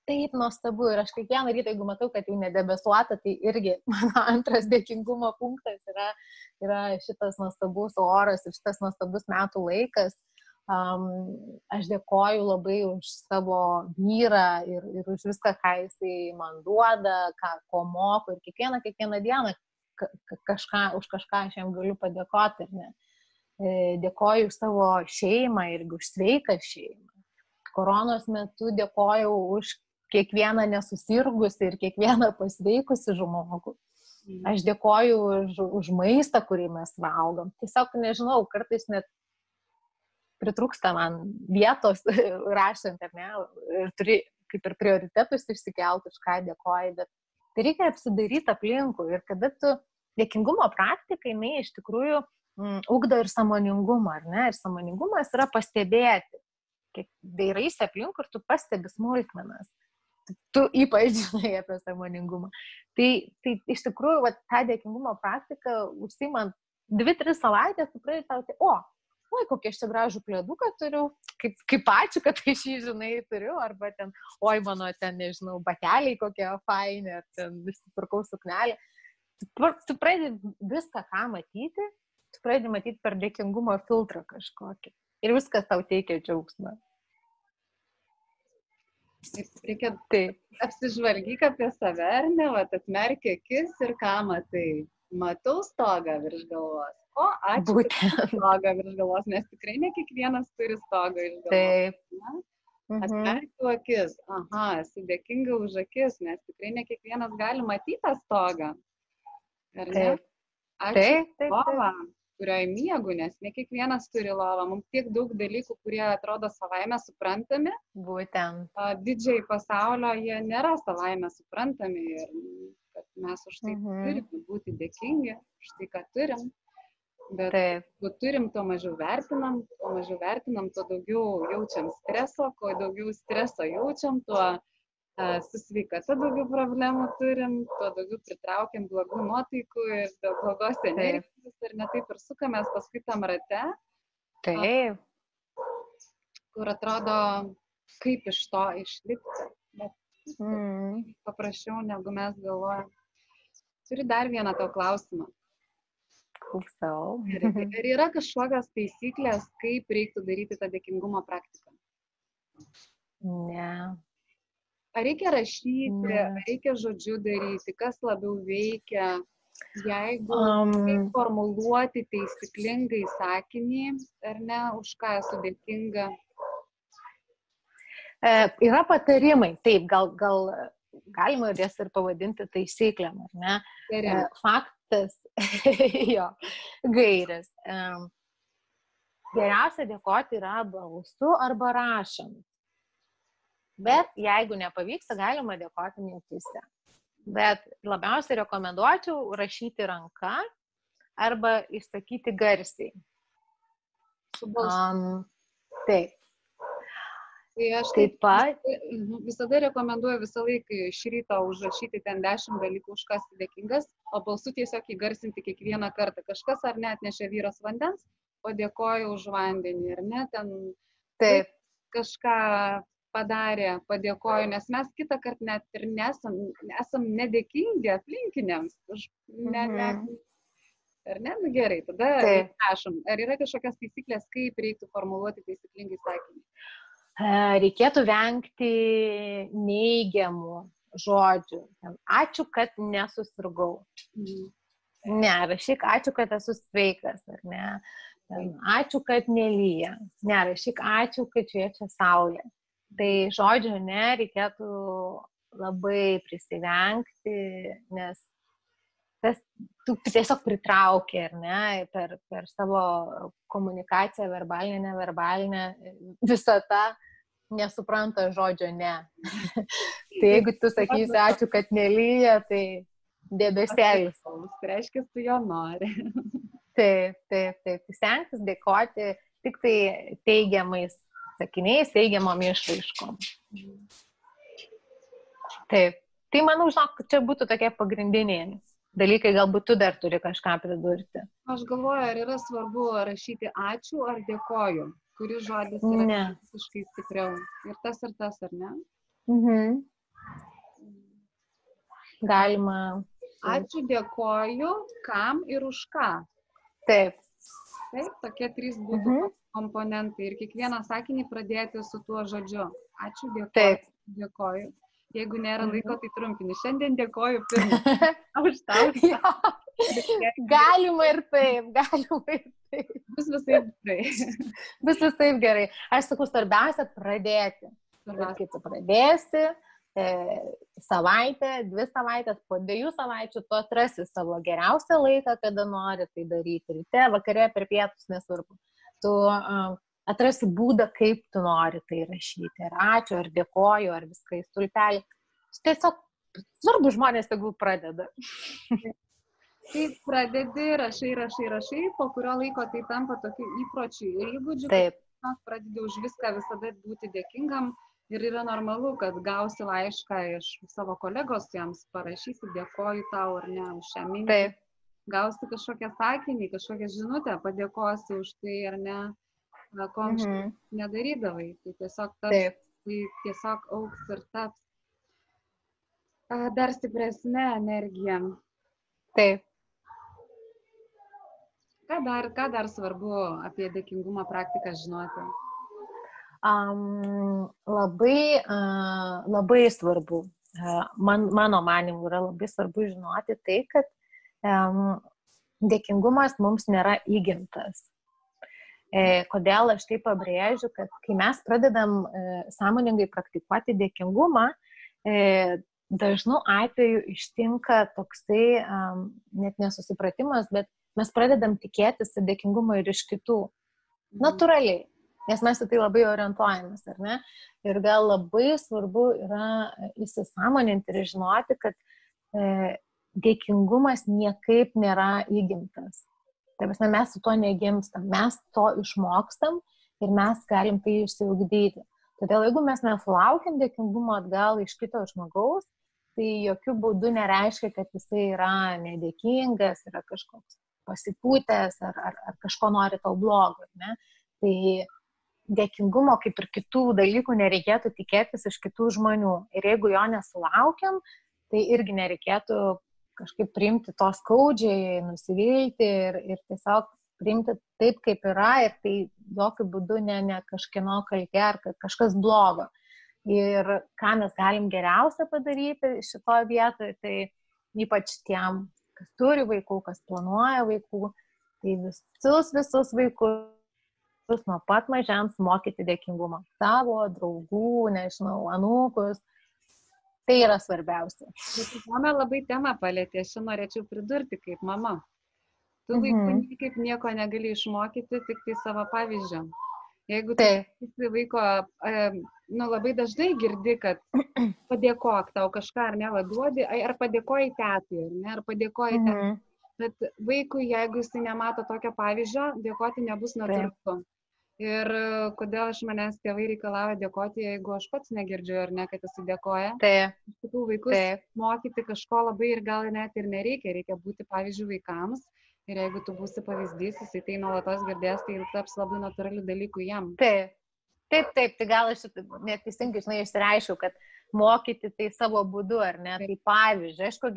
taip nuostabu ir aš kiekvieną rytą, jeigu matau, kad jau nedebesuota, tai irgi mano antras dėkingumo punktas yra, yra šitas nuostabus oras ir šitas nuostabus metų laikas. Um, aš dėkoju labai už savo vyrą ir, ir už viską, ką jisai man duoda, ką, ko moko ir kiekvieną, kiekvieną dieną kažką, už kažką aš jam galiu padėkoti. Ne? E, dėkoju už savo šeimą irgi už sveiką šeimą. Koronos metu dėkojau už kiekvieną nesusirgusi ir kiekvieną pasveikusi žmogų. Aš dėkoju už, už maistą, kurį mes valgom. Tiesiog nežinau, kartais net pritrūksta man vietos rašant, ar ne, ir turi kaip ir prioritetus išsikelt, už ką dėkoju, bet tai reikia apsidaryti aplinkų ir kada tu dėkingumo praktika, jinai iš tikrųjų ugdo ir samoningumą, ar ne? Ir samoningumas yra pastebėti. Dairaisi aplink ir tu pastebi smulkmenas. Tu, ypač žinai apie samoningumą. Tai, tai iš tikrųjų, va, tą dėkingumo praktiką užsimant dvi, tris savaitės, tu pradedi tau, tai, o, oi, kokie aš čia gražų plėduką turiu, kaip, kaip ačiū, kad aš jį, žinai, turiu, arba ten, oi, mano ten, nežinau, bateliai kokie faini, ar ten visi pirkau suknelį. Tu, tu pradedi viską, ką matyti tu pradedi matyti per dėkingumo filtrą kažkokį. Ir viskas tau teikia džiaugsmą. Reikia taip. Apsižvalgyk apie save, ar ne, va, atmerk akis ir ką matai. Matau stogą virš galvos. O, ačiū. Būtent. Stogą virš galvos, nes tikrai ne kiekvienas turi stogą virš galvos. Taip. Na? Mhm. Atmerkiu akis. Aha, esu dėkinga už akis, nes tikrai ne kiekvienas gali matyti tą stogą. Ar ne? Taip. Ačiū. Taip, taip, taip kurioje miegu, nes ne kiekvienas turi lovą. Mums tiek daug dalykų, kurie atrodo savaime suprantami. Būtent. Didžiai pasaulio jie nėra savaime suprantami ir kad mes už tai mhm. turime būti dėkingi, už tai, ką turim. Bet Taip. kuo turim, tuo mažiau vertinam, kuo mažiau vertinam, tuo daugiau jaučiam streso, kuo daugiau streso jaučiam, tuo uh, su sveikata daugiau problemų turim, tuo daugiau pritraukiam blogų nuotaikų ir dėl blogos energijos ir netaip ir sukamės paskui tam rate, Taip. kur atrodo, kaip iš to išlipti. Bet Mm. paprasčiau, negu mes galvojam. Turiu dar vieną tau klausimą. Klausau. Ar ar yra kažkokios taisyklės, kaip reiktų daryti tą dėkingumo praktiką? Ne. Ar reikia rašyti, ar reikia žodžiu daryti, kas labiau veikia, jeigu Um, formuluoti taisyklingai sakinį, ar ne, už ką esu dėkinga. E, yra patarimai, taip, gal, gal galima jas ir pavadinti taisyklėm, ar ne? E, Gerai. faktas, jo, gairės. E, geriausia dėkoti yra balsu arba rašant. Bet jeigu nepavyksta, galima dėkoti mintise. Bet labiausiai rekomenduočiau rašyti ranka arba išsakyti garsiai. Um, taip, Tai aš taip pat. Mhm, Visada rekomenduoju visą laiką iš ryto užrašyti ten dešimt dalykų, už kas dėkingas, o balsu tiesiog įgarsinti kiekvieną kartą. Kažkas ar net nešė vyras vandens, padėkoju už vandenį, ar ne, ten Taip, kažką padarė, padėkoju, nes mes kitą kartą net ir nesam, nesam nedėkingi aplinkiniams. Už, ne, ne, Mhm. ar ne, nu gerai, tada Taip. prašom, ar yra kažkokios taisyklės, kaip reiktų formuluoti taisyklingai sakinį. E, reikėtų vengti neigiamų žodžių. Ačiū, kad nesusirgau. Mhm. Ne, rašyk, ačiū, kad esu sveikas, ar ne. Ačiū, kad nelyja. Ne, rašyk, ačiū, kad šviečia saulė. Tai žodžio ne, reikėtų labai prisivengti, nes tas tu tiesiog pritraukia, ar ne, per, per savo komunikaciją, verbalinę, neverbalinę, visą tą nesupranta žodžio ne. tai jeigu tu sakysi ačiū, kad nelyja, tai debesėlis. Tai reiškia, tu jo nori. Taip, taip, taip. Tai Stengtis dėkoti tik tai teigiamais sakiniais, teigiamom išraiškom. Taip. Tai manau, žinok, čia būtų tokie pagrindiniai dalykai, galbūt tu dar turi kažką pridurti. Aš galvoju, ar yra svarbu rašyti ačiū ar dėkoju, kuris žodis yra Ne. visiškai stipriau. Ir tas ir tas, ar ne? Mhm. Galima. Ačiū, dėkoju, kam ir už ką. Taip. Taip, tokie trys būtų Mhm. komponentai. Ir kiekvieną sakinį pradėti su tuo žodžiu. Ačiū, dėkoju. Taip. Dėkoju. Jeigu nėra Mhm. laiko, tai trumpini. Šiandien dėkoju pirmą. Už tau. Galima ir taip, galima ir taip. Bus visai gerai. Visas taip gerai. Aš sakau, svarbiausia pradėti. Ir kai tu pradėsi, savaitę, dvi savaitės, po dviejų savaičių tu atrasi savo geriausią laiką, kada nori tai daryti. Ryte, vakare, per pietus, nesvarbu. Tu um, atrasi būdą, kaip tu nori tai rašyti. Ar ačiū, ar dėkoju, ar viską į stulpelį. Tiesiog svarbu žmonės tegul pradeda. Tai pradedi, rašai, rašai, rašai, po kurio laiko tai tampa tokiu įpročiu ir įgūdžiu, Taip, pradedi už viską visada būti dėkingam ir yra normalu, kad gausi laišką iš savo kolegos, jiems parašysi, dėkoju tau ar ne už šią mintį. taip, Gausi kažkokią sakinį, kažkokią žinutę, padėkosi už tai ar ne, ko anksčiau mhm. nedarydavai. Tai tiesiog, taps, taip. tai tiesiog auks ir taps dar stipresnė energija. taip. Ką dar, ką dar svarbu apie dėkingumo praktiką žinoti? Um, labai, uh, labai svarbu, uh, man, mano manimu, yra labai svarbu žinoti tai, kad um, dėkingumas mums nėra įgimtas. E, kodėl aš tai pabrėžiu, kad kai mes pradedam e, sąmoningai praktikuoti dėkingumą, e, dažnu atveju ištinka toksai um, net nesusipratimas, bet mes pradedam tikėtis dėkingumo ir iš kitų. Natūraliai, nes mes į tai labai orientuojamės, ar ne? Ir gal labai svarbu yra įsisamoninti ir žinoti, kad e, dėkingumas niekaip nėra įgimtas. Tai prasme, mes su to negimstam, mes to išmokstam ir mes galim tai išsiugdyti. Todėl jeigu mes nesulaukiam dėkingumo atgal iš kito žmogaus, tai jokių būdų nereiškia, kad jisai yra nedėkingas, yra kažkoks pasipūtęs ar, ar, ar kažko nori tau blogo. Ne? Tai dėkingumo kaip ir kitų dalykų nereikėtų tikėtis iš kitų žmonių. Ir jeigu jo nesulaukiam, tai irgi nereikėtų kažkaip priimti to skaudžiai, nusivilti ir, ir tiesiog priimti taip, kaip yra ir tai jokių būdų ne, ne kažkieno kaltė ar kažkas blogo. Ir ką mes galim geriausia padaryti šitoje vietoje, tai ypač tiem, kas turi vaikų, kas planuoja vaikų, tai visus, visus vaikus nuo pat mažens mokyti dėkingumą. Savo draugų, nežinau, anūkus, Tai yra svarbiausia. Mama labai temą palėtė, aš norėčiau pridurti kaip mama. Tu mhm. vaikų niekaip nieko negali išmokyti, tik tai savo pavyzdžio. Jeigu esi vaiko, nu labai dažnai girdi, kad padėkok tau kažką ar nevaduodi, ar padėkoji tetui, ar ne, ar padėkoji mhm. tetui. Bet vaikui, jeigu jis nemato tokio pavyzdžio, dėkoti nebus natūralu. Ir e, kodėl iš manęs tėvai reikalauja dėkoti, jeigu aš pats negirdžiu ar ne, kad jis dėkoja. Taip. Kitų vaikus Taip. mokyti kažko labai ir gal net ir nereikia, reikia būti pavyzdžių vaikams. Ir jeigu tu būsi pavyzdys, jisai tai nuolatos girdės, tai taps labai natūralių dalykų jam. Taip. Taip, taip, tai gal aš neteisingai, žinai, išsireiškiau, kad mokyti tai savo būdu, ar ne? Tai pavyzdžiui, aišku,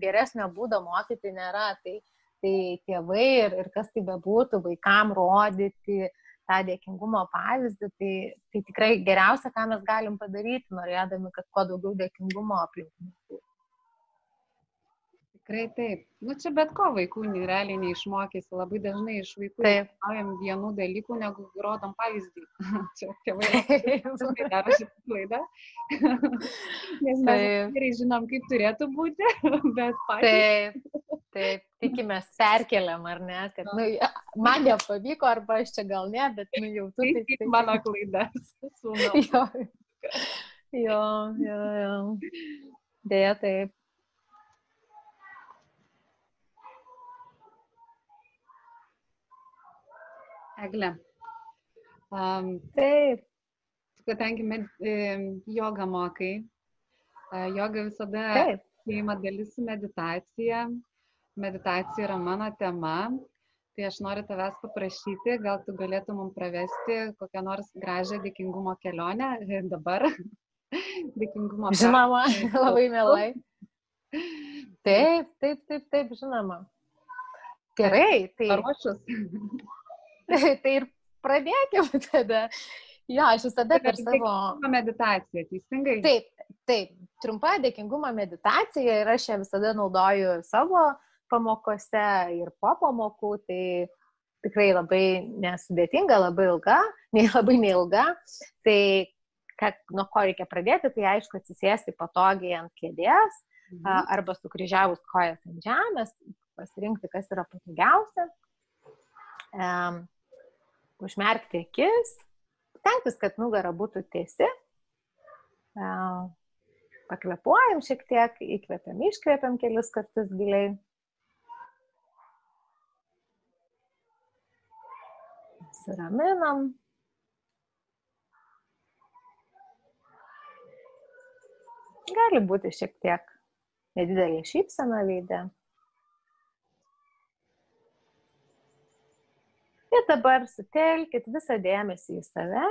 geresnio būdo mokyti nėra, tai, tai tėvai ir, ir kas tai bebūtų, vaikam rodyti, uh, tą dėkingumo pavyzdį, tai, tai tikrai geriausia, ką mes galim padaryti, norėdami, kad kuo daugiau dėkingumo aplink mus būtų. Tikrai taip. Nu čia bet ko vaikų realiai neišmokysi. Labai dažnai iš vaikų reikalaujam vienų dalykų, negu rodom pavyzdį. čia tėvai daro šitą klaidą. Nes mes gerai žinom, kaip turėtų būti, bet patys. Taip, taip, tikimės perkeliam, ar ne, kad nu, man nepavyko, arba aš čia gal ne, bet nu, jau tu. Tai kaip mano klaida. jo, jo, jo. jo. Dėja, taip. Egle. Um, Taip. Kadangi med, joga mokai, joga visada įima dalis su meditacija. Meditacija yra mano tema. Tai aš noriu tavęs paprašyti, gal tu galėtum mums pravesti kokią nors gražią dėkingumo kelionę dabar. dėkingumo. Žinoma, labai mielai. Taip, taip, taip, taip, žinoma. Gerai, tai. Paruošus. tai ir pradėkime tada. Jo, aš visada per savo... Meditacija, teisingai? Taip, taip, trumpa dėkingumo meditacija ir aš ją visada naudoju savo pamokose ir po pamokų, tai tikrai labai nesudėtinga, labai ilga, nei labai neilga. Tai kad, nuo ko reikia pradėti, tai aišku atsisėsti patogiai ant kėdės mhm. arba sukryžiavus kojas ant žemės, pasirinkti, kas yra patogiausia. Um, užmerkti akis, stengtis, kad nugara būtų tiesi. Pakvepuojam šiek tiek, įkvepiam, iškvepiam kelis kartus giliai. Siraminam. Gali būti šiek tiek nedidelė šypsena veidė. Ir dabar sutelkit visą dėmesį į save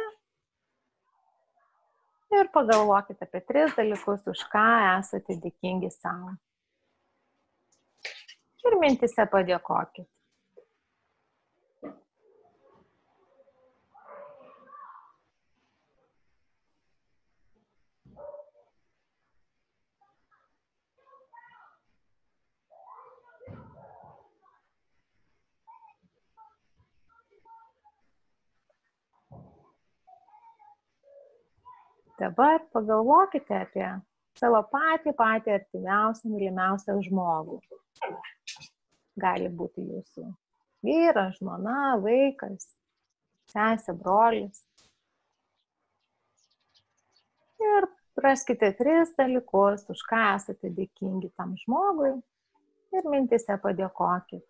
ir pagalvokit apie tris dalykus, už ką esate dėkingi savo. Ir mintise padėkokit. Dabar pagalvokite apie savo patį, patį artimiausią, mylimiausią žmogų. Gali būti jūsų vyras, žmona, vaikas, sesė, brolis. Ir raskite tris dalykus, už ką esate dėkingi tam žmogui ir mintise padėkokit.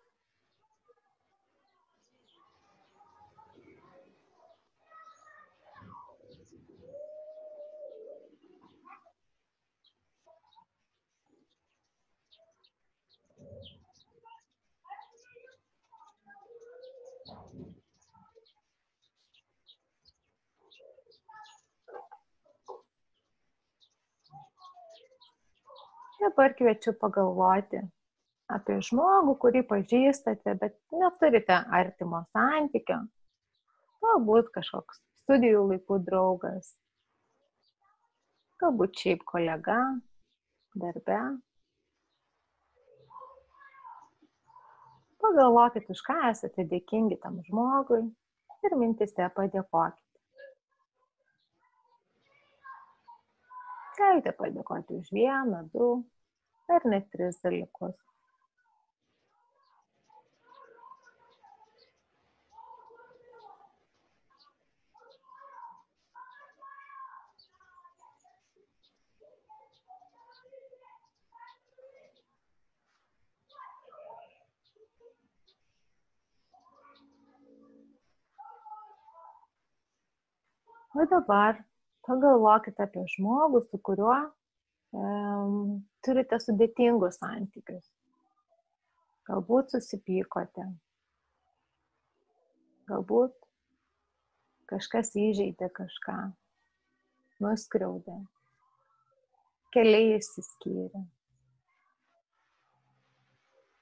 Dabar kviečiu pagalvoti apie žmogų, kurį pažįstate, bet neturite artimo santykio. Galbūt kažkoks studijų laikų draugas, galbūt šiaip kolega, darbe. Pagalvokit, už ką esate dėkingi tam žmogui ir mintise padėkokit. Galite padėkoti už vieną, du ar net tris dalykus. O dabar pagalvokite apie žmogų, su kuriuo um, turite sudėtingus santykius. Galbūt susipykote, galbūt kažkas įžeidė kažką, nuskriaudė, keliai išsiskyrė.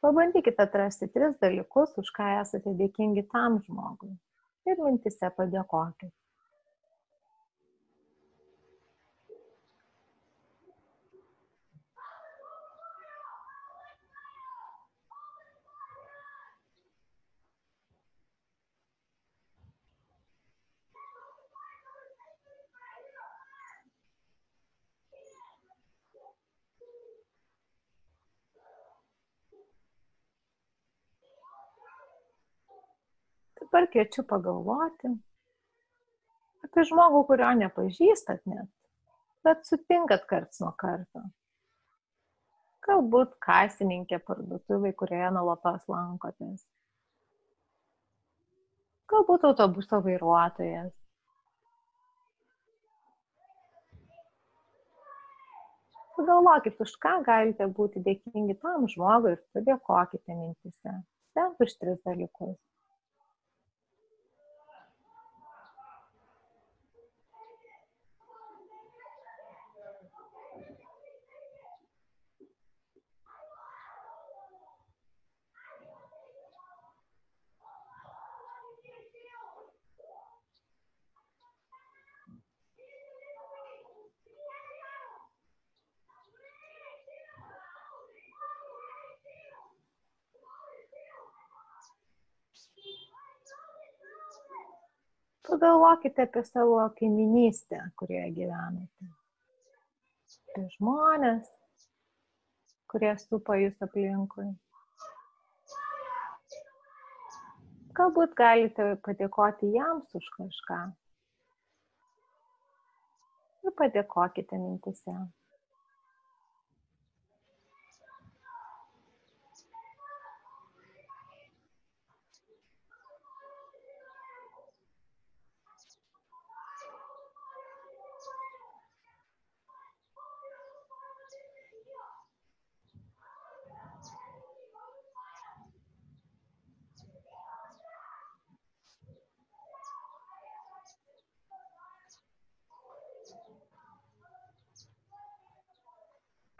Pabandykite atrasti tris dalykus, už ką esate dėkingi tam žmogui ir mintise padėkokite. Dabar kviečiu pagalvoti apie žmogų, kurio nepažįstat net, bet sutinkat karts nuo karto. Galbūt kasininkė parduotuvai, kurioje nuolatos lankotės. Galbūt autobuso vairuotojas. Pagalvokit, už ką galite būti dėkingi tam žmogui ir padėkokite mintise. Bent už tris dalykus. Pagalvokite apie savo kaiminystę, kurioje gyvenate. Apie žmonės, kurie supa jūs aplinkui. Galbūt galite padėkoti jiems už kažką. Ir padėkokite mintise.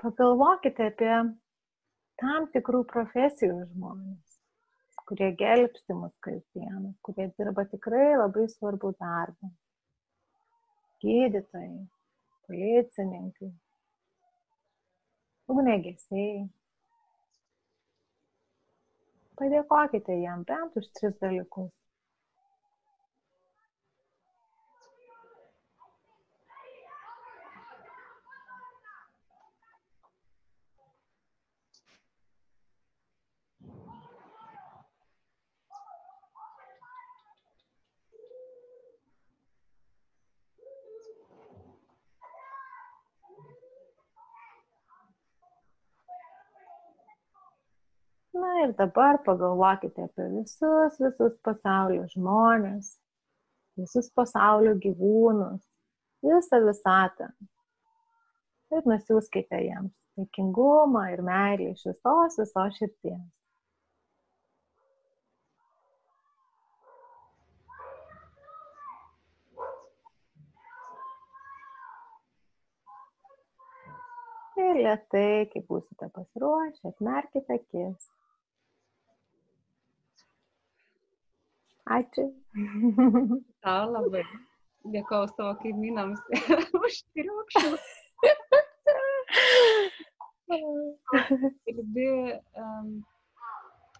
Pagalvokite apie tam tikrų profesijų žmonės, kurie gelbsti mus kasdien, kurie dirba tikrai labai svarbų darbą. Gydytojai, policininkai, ugnegesiai. Padėkokite jam bent už tris dalykus. Na ir dabar pagalvokite apie visus, visus pasaulio žmonės, visus pasaulio gyvūnus, visą visatą. Ir nusiųskite jiems dėkingumą ir meilę iš visos, visos širdies. lietai, kai būsite pasiruošę, atmerkite akis. Ačiū. Tau labai. Dėkoju savo kaimynams už triukšmą. Kalbi, um,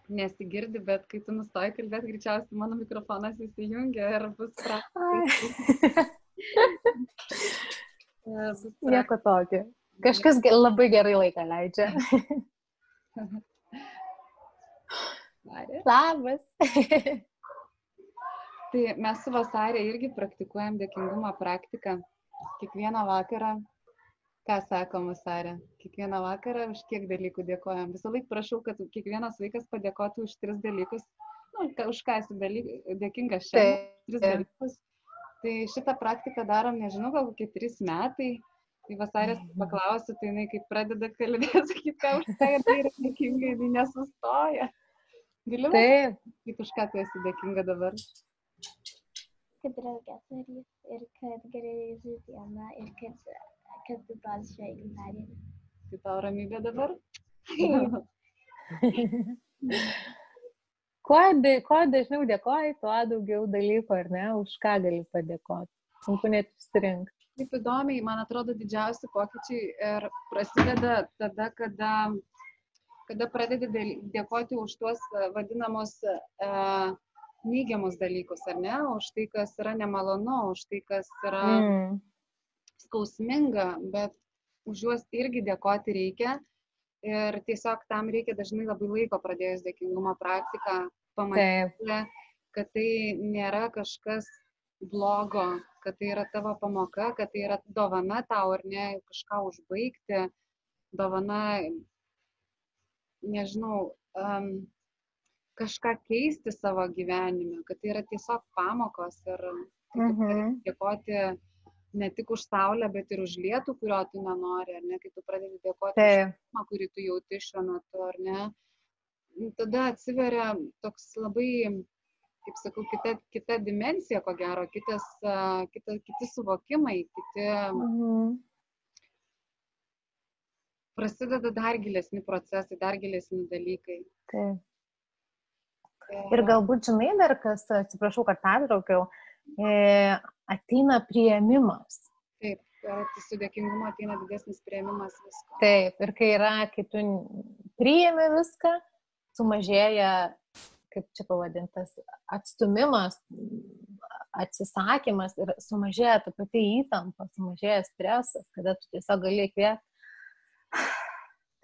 nesigirdi, bet kai tu nustoji kalbėti, greičiausiai mano mikrofonas įsijungia ir bus praktiškai. Nieko tokio. Kažkas labai gerai laiką leidžia. Labas. Tai mes su vasarė irgi praktikuojam dėkingumo praktiką. Kiekvieną vakarą, ką sako vasarė, kiekvieną vakarą už kiek dalykų dėkojam. Visą laiką prašau, kad kiekvienas vaikas padėkotų už tris dalykus. Nu, už ką esi dalyk, dėkingas šiandien. Tris dalykus. Tai šitą praktiką darom, nežinau, gal kokie trys metai. Tai vasarės Mhm. paklausiu, tai jinai kaip pradeda kalbėti, sakyti, ką už tai tai yra dėkinga, jinai nesustoja. Gali Taip. pasakyti, už ką tu esi dėkinga dabar? Kad drauge turi ir kad grįžti dieną ir kad, kad tu pats šiai gimtadienį. Tai tau ramybė dabar? Kuo, da, kuo dažniau dėkoji, tuo daugiau dalykų, ar ne, už ką gali padėkoti. Sunku net išsirinkti. Taip įdomiai, man atrodo, didžiausi pokyčiai ir prasideda tada, kada, kada pradedi dėkoti už tuos vadinamus e, neigiamus dalykus, ar ne, už tai, kas yra nemalonu, už tai, kas yra Mm. skausminga, bet už juos irgi dėkoti reikia. Ir tiesiog tam reikia dažnai labai laiko pradėjus dėkingumo praktiką, pamatyti, kad tai nėra kažkas blogo, kad tai yra tavo pamoka, kad tai yra dovana tau ar ne kažką užbaigti, dovana, nežinau, um, kažką keisti savo gyvenime, kad tai yra tiesiog pamokos ir pradedi Mhm. dėkoti ne tik už saulę, bet ir už lietų, kurio tu nenori, ar ne, kai tu pradedi dėkoti už Taip. jausmą, kurį tu jauti šiuo metu, ar ne, nu, tada atsiveria toks labai, kaip sakau, kita, kita dimensija, ko gero, kitas, kita, kiti suvokimai, kiti Mhm. prasideda dar gilesni procesai, dar gilesni dalykai. Taip. Ir galbūt, žinai, dar kas, atsiprašau, kad pertraukiau, e, ateina prieimimas. Taip, per su dėkingumu ateina didesnis prieimimas visko. Taip, ir kai yra, kai tu priimi viską, sumažėja, kaip čia pavadintas, atstumimas, atsisakymas ir sumažėja ta pati įtampa, sumažėja stresas, kada tu tiesiog gali įkvėpti.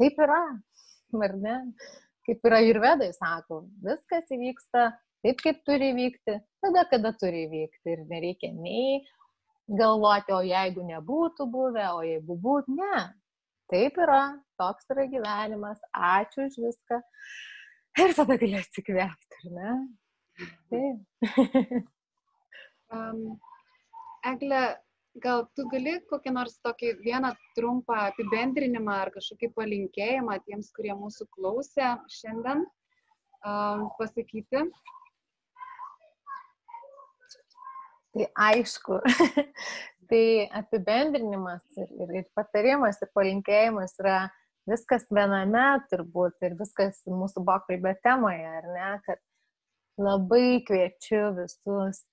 Taip yra, ar ne? Kaip yra ir vedai, sako, viskas įvyksta taip, kaip turi vykti, tada, kada turi vykti. Ir nereikia nei galvoti, o jeigu nebūtų buvę, o jeigu būtų, ne. Taip yra, toks yra gyvenimas, ačiū už viską. Ir tada gali atsikvėpti, ar ne? Taip. Um, Egle, gal tu gali kokį nors tokį vieną trumpą apibendrinimą ar kažkokį palinkėjimą tiems, kurie mūsų klausė šiandien um, pasakyti? Tai aišku, tai apibendrinimas ir, ir, ir patarimas ir palinkėjimas yra viskas viename turbūt ir viskas mūsų pokalbio temoje, ar ne, kad labai kviečiu visus,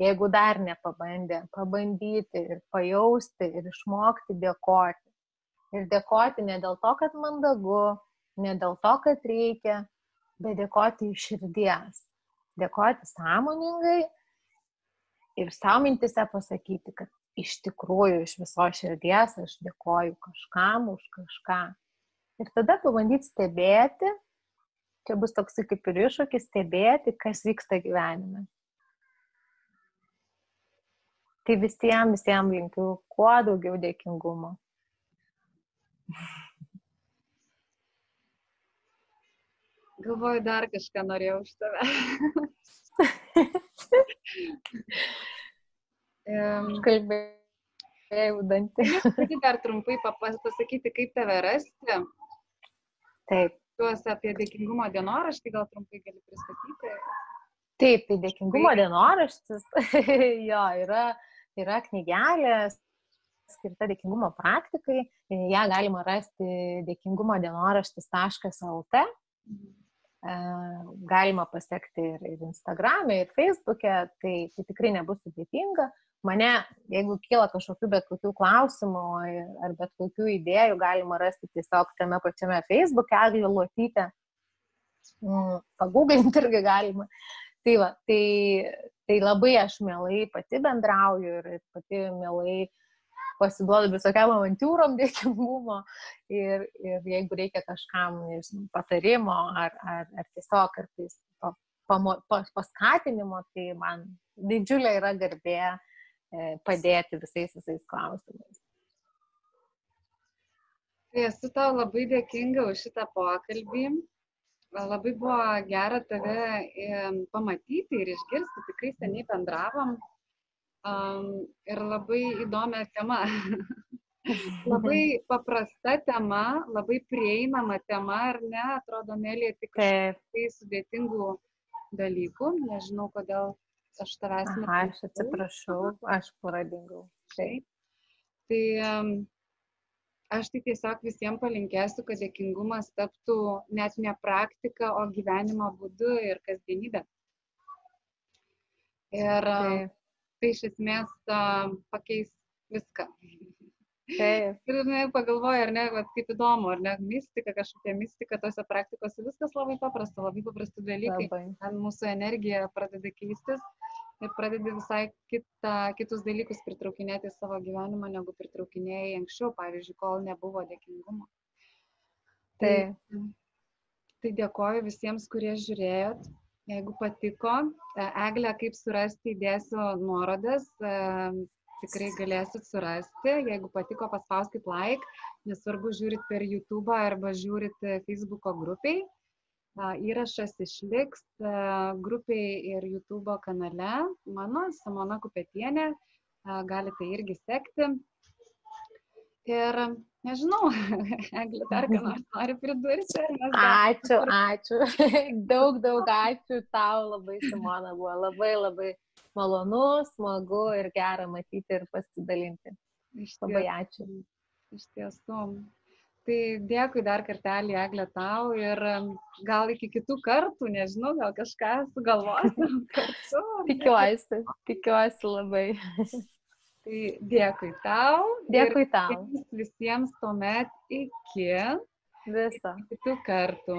jeigu dar nepabandė, pabandyti ir pajausti ir išmokti dėkoti. Ir dėkoti ne dėl to, kad mandagu, ne dėl to, kad reikia, bet dėkoti iš širdies. Dėkoti sąmoningai ir savo mintise pasakyti, kad iš tikrųjų iš viso širdies aš dėkoju kažkam už kažką. Ir tada pabandyti stebėti, čia bus toks kaip ir iššūkis stebėti, kas vyksta gyvenime. Tai visiems, visiems linkiu kuo daugiau dėkingumo. Galvoju, dar kažką norėjau už tave. Kalbėjau dantį. Gali dar trumpai pasakyti, kaip tave rasti. Taip. Tuos apie dėkingumo dienoraštį gal trumpai gali pristatyti. Taip, tai dėkingumo dienoraštis, jo, yra, yra knygelės, skirta dėkingumo praktikai. Ja galima rasti dėkingumo dienoraštis.lt. E, galima pasiekti ir, ir Instagram'e, ir Facebook'e, tai, tai tikrai nebus sudėtinga. Mane, jeigu kyla kažkokių bet kokių klausimų ar bet kokių idėjų, galima rasti tiesiog tame pačiame Facebook'e, Eglė Lotytė. Mm, pagūglinti irgi galima. Tai, va, tai, tai labai aš mielai pati bendrauju ir pati mielai pasiduodu visokiam avantūrom dėkingumo ir, ir jeigu reikia kažkam nežinau, patarimo ar, ar, ar tiesiog kartais pa, pamo, pa, paskatinimo, tai man didžiulė yra garbė e, padėti visais visais klausimais. Tai esu tau labai dėkinga už šitą pokalbį. Labai buvo gera tave pamatyti ir išgirsti, tikrai seniai bendravom um, ir labai įdomią temą. labai paprasta tema, labai prieinama tema, ar ne, atrodo, mėly tik tai sudėtingų dalykų, nežinau, kodėl aš tavęs nematau. Aš atsiprašau, aš pradingau. Taip. Tai um, aš tai tiesiog visiems palinkėsiu, kad dėkingumas taptų net ne praktika, o gyvenimo būdu ir kasdienybė. Ir tai, tai iš esmės pakeis viską. Taip. Ir ne, pagalvoju, ar ne, vat, kaip įdomu, ar ne, mistika, kažkokia mistika tose praktikose, viskas labai paprasta, labai paprasti dalykai. Labai. Ten mūsų energija pradeda keistis ir pradedi visai kita, kitus dalykus pritraukinėti į savo gyvenimą, negu pritraukinėjai anksčiau, pavyzdžiui, kol nebuvo dėkingumo. Tai, tai dėkoju visiems, kurie žiūrėjot. Jeigu patiko, e, Eglė, kaip surasti, įdėsiu nuorodas, e, tikrai galėsit surasti. Jeigu patiko, paspauskit like, nesvarbu, žiūrit per YouTube arba žiūrit Facebook'o grupiai. Įrašas išliks grupiai ir YouTube kanale mano, Simona Kupetienė, galite irgi sekti. Ir nežinau, Eglė, dar ką nors nori pridurti. Ačiū, ačiū. Daug, daug ačiū tau labai, Simona, buvo labai, labai malonu, smagu ir gera matyti ir pasidalinti. Iš labai ačiū. Iš tiesų. Tai dėkui dar kartelį, Eglė, tau ir gal iki kitų kartų, nežinau, gal kažką sugalvosim kartu. tikiuosi, tikiuosi labai. Tai dėkui tau. Dėkui tau. Visiems tuomet iki. Visą. Kitų kartų.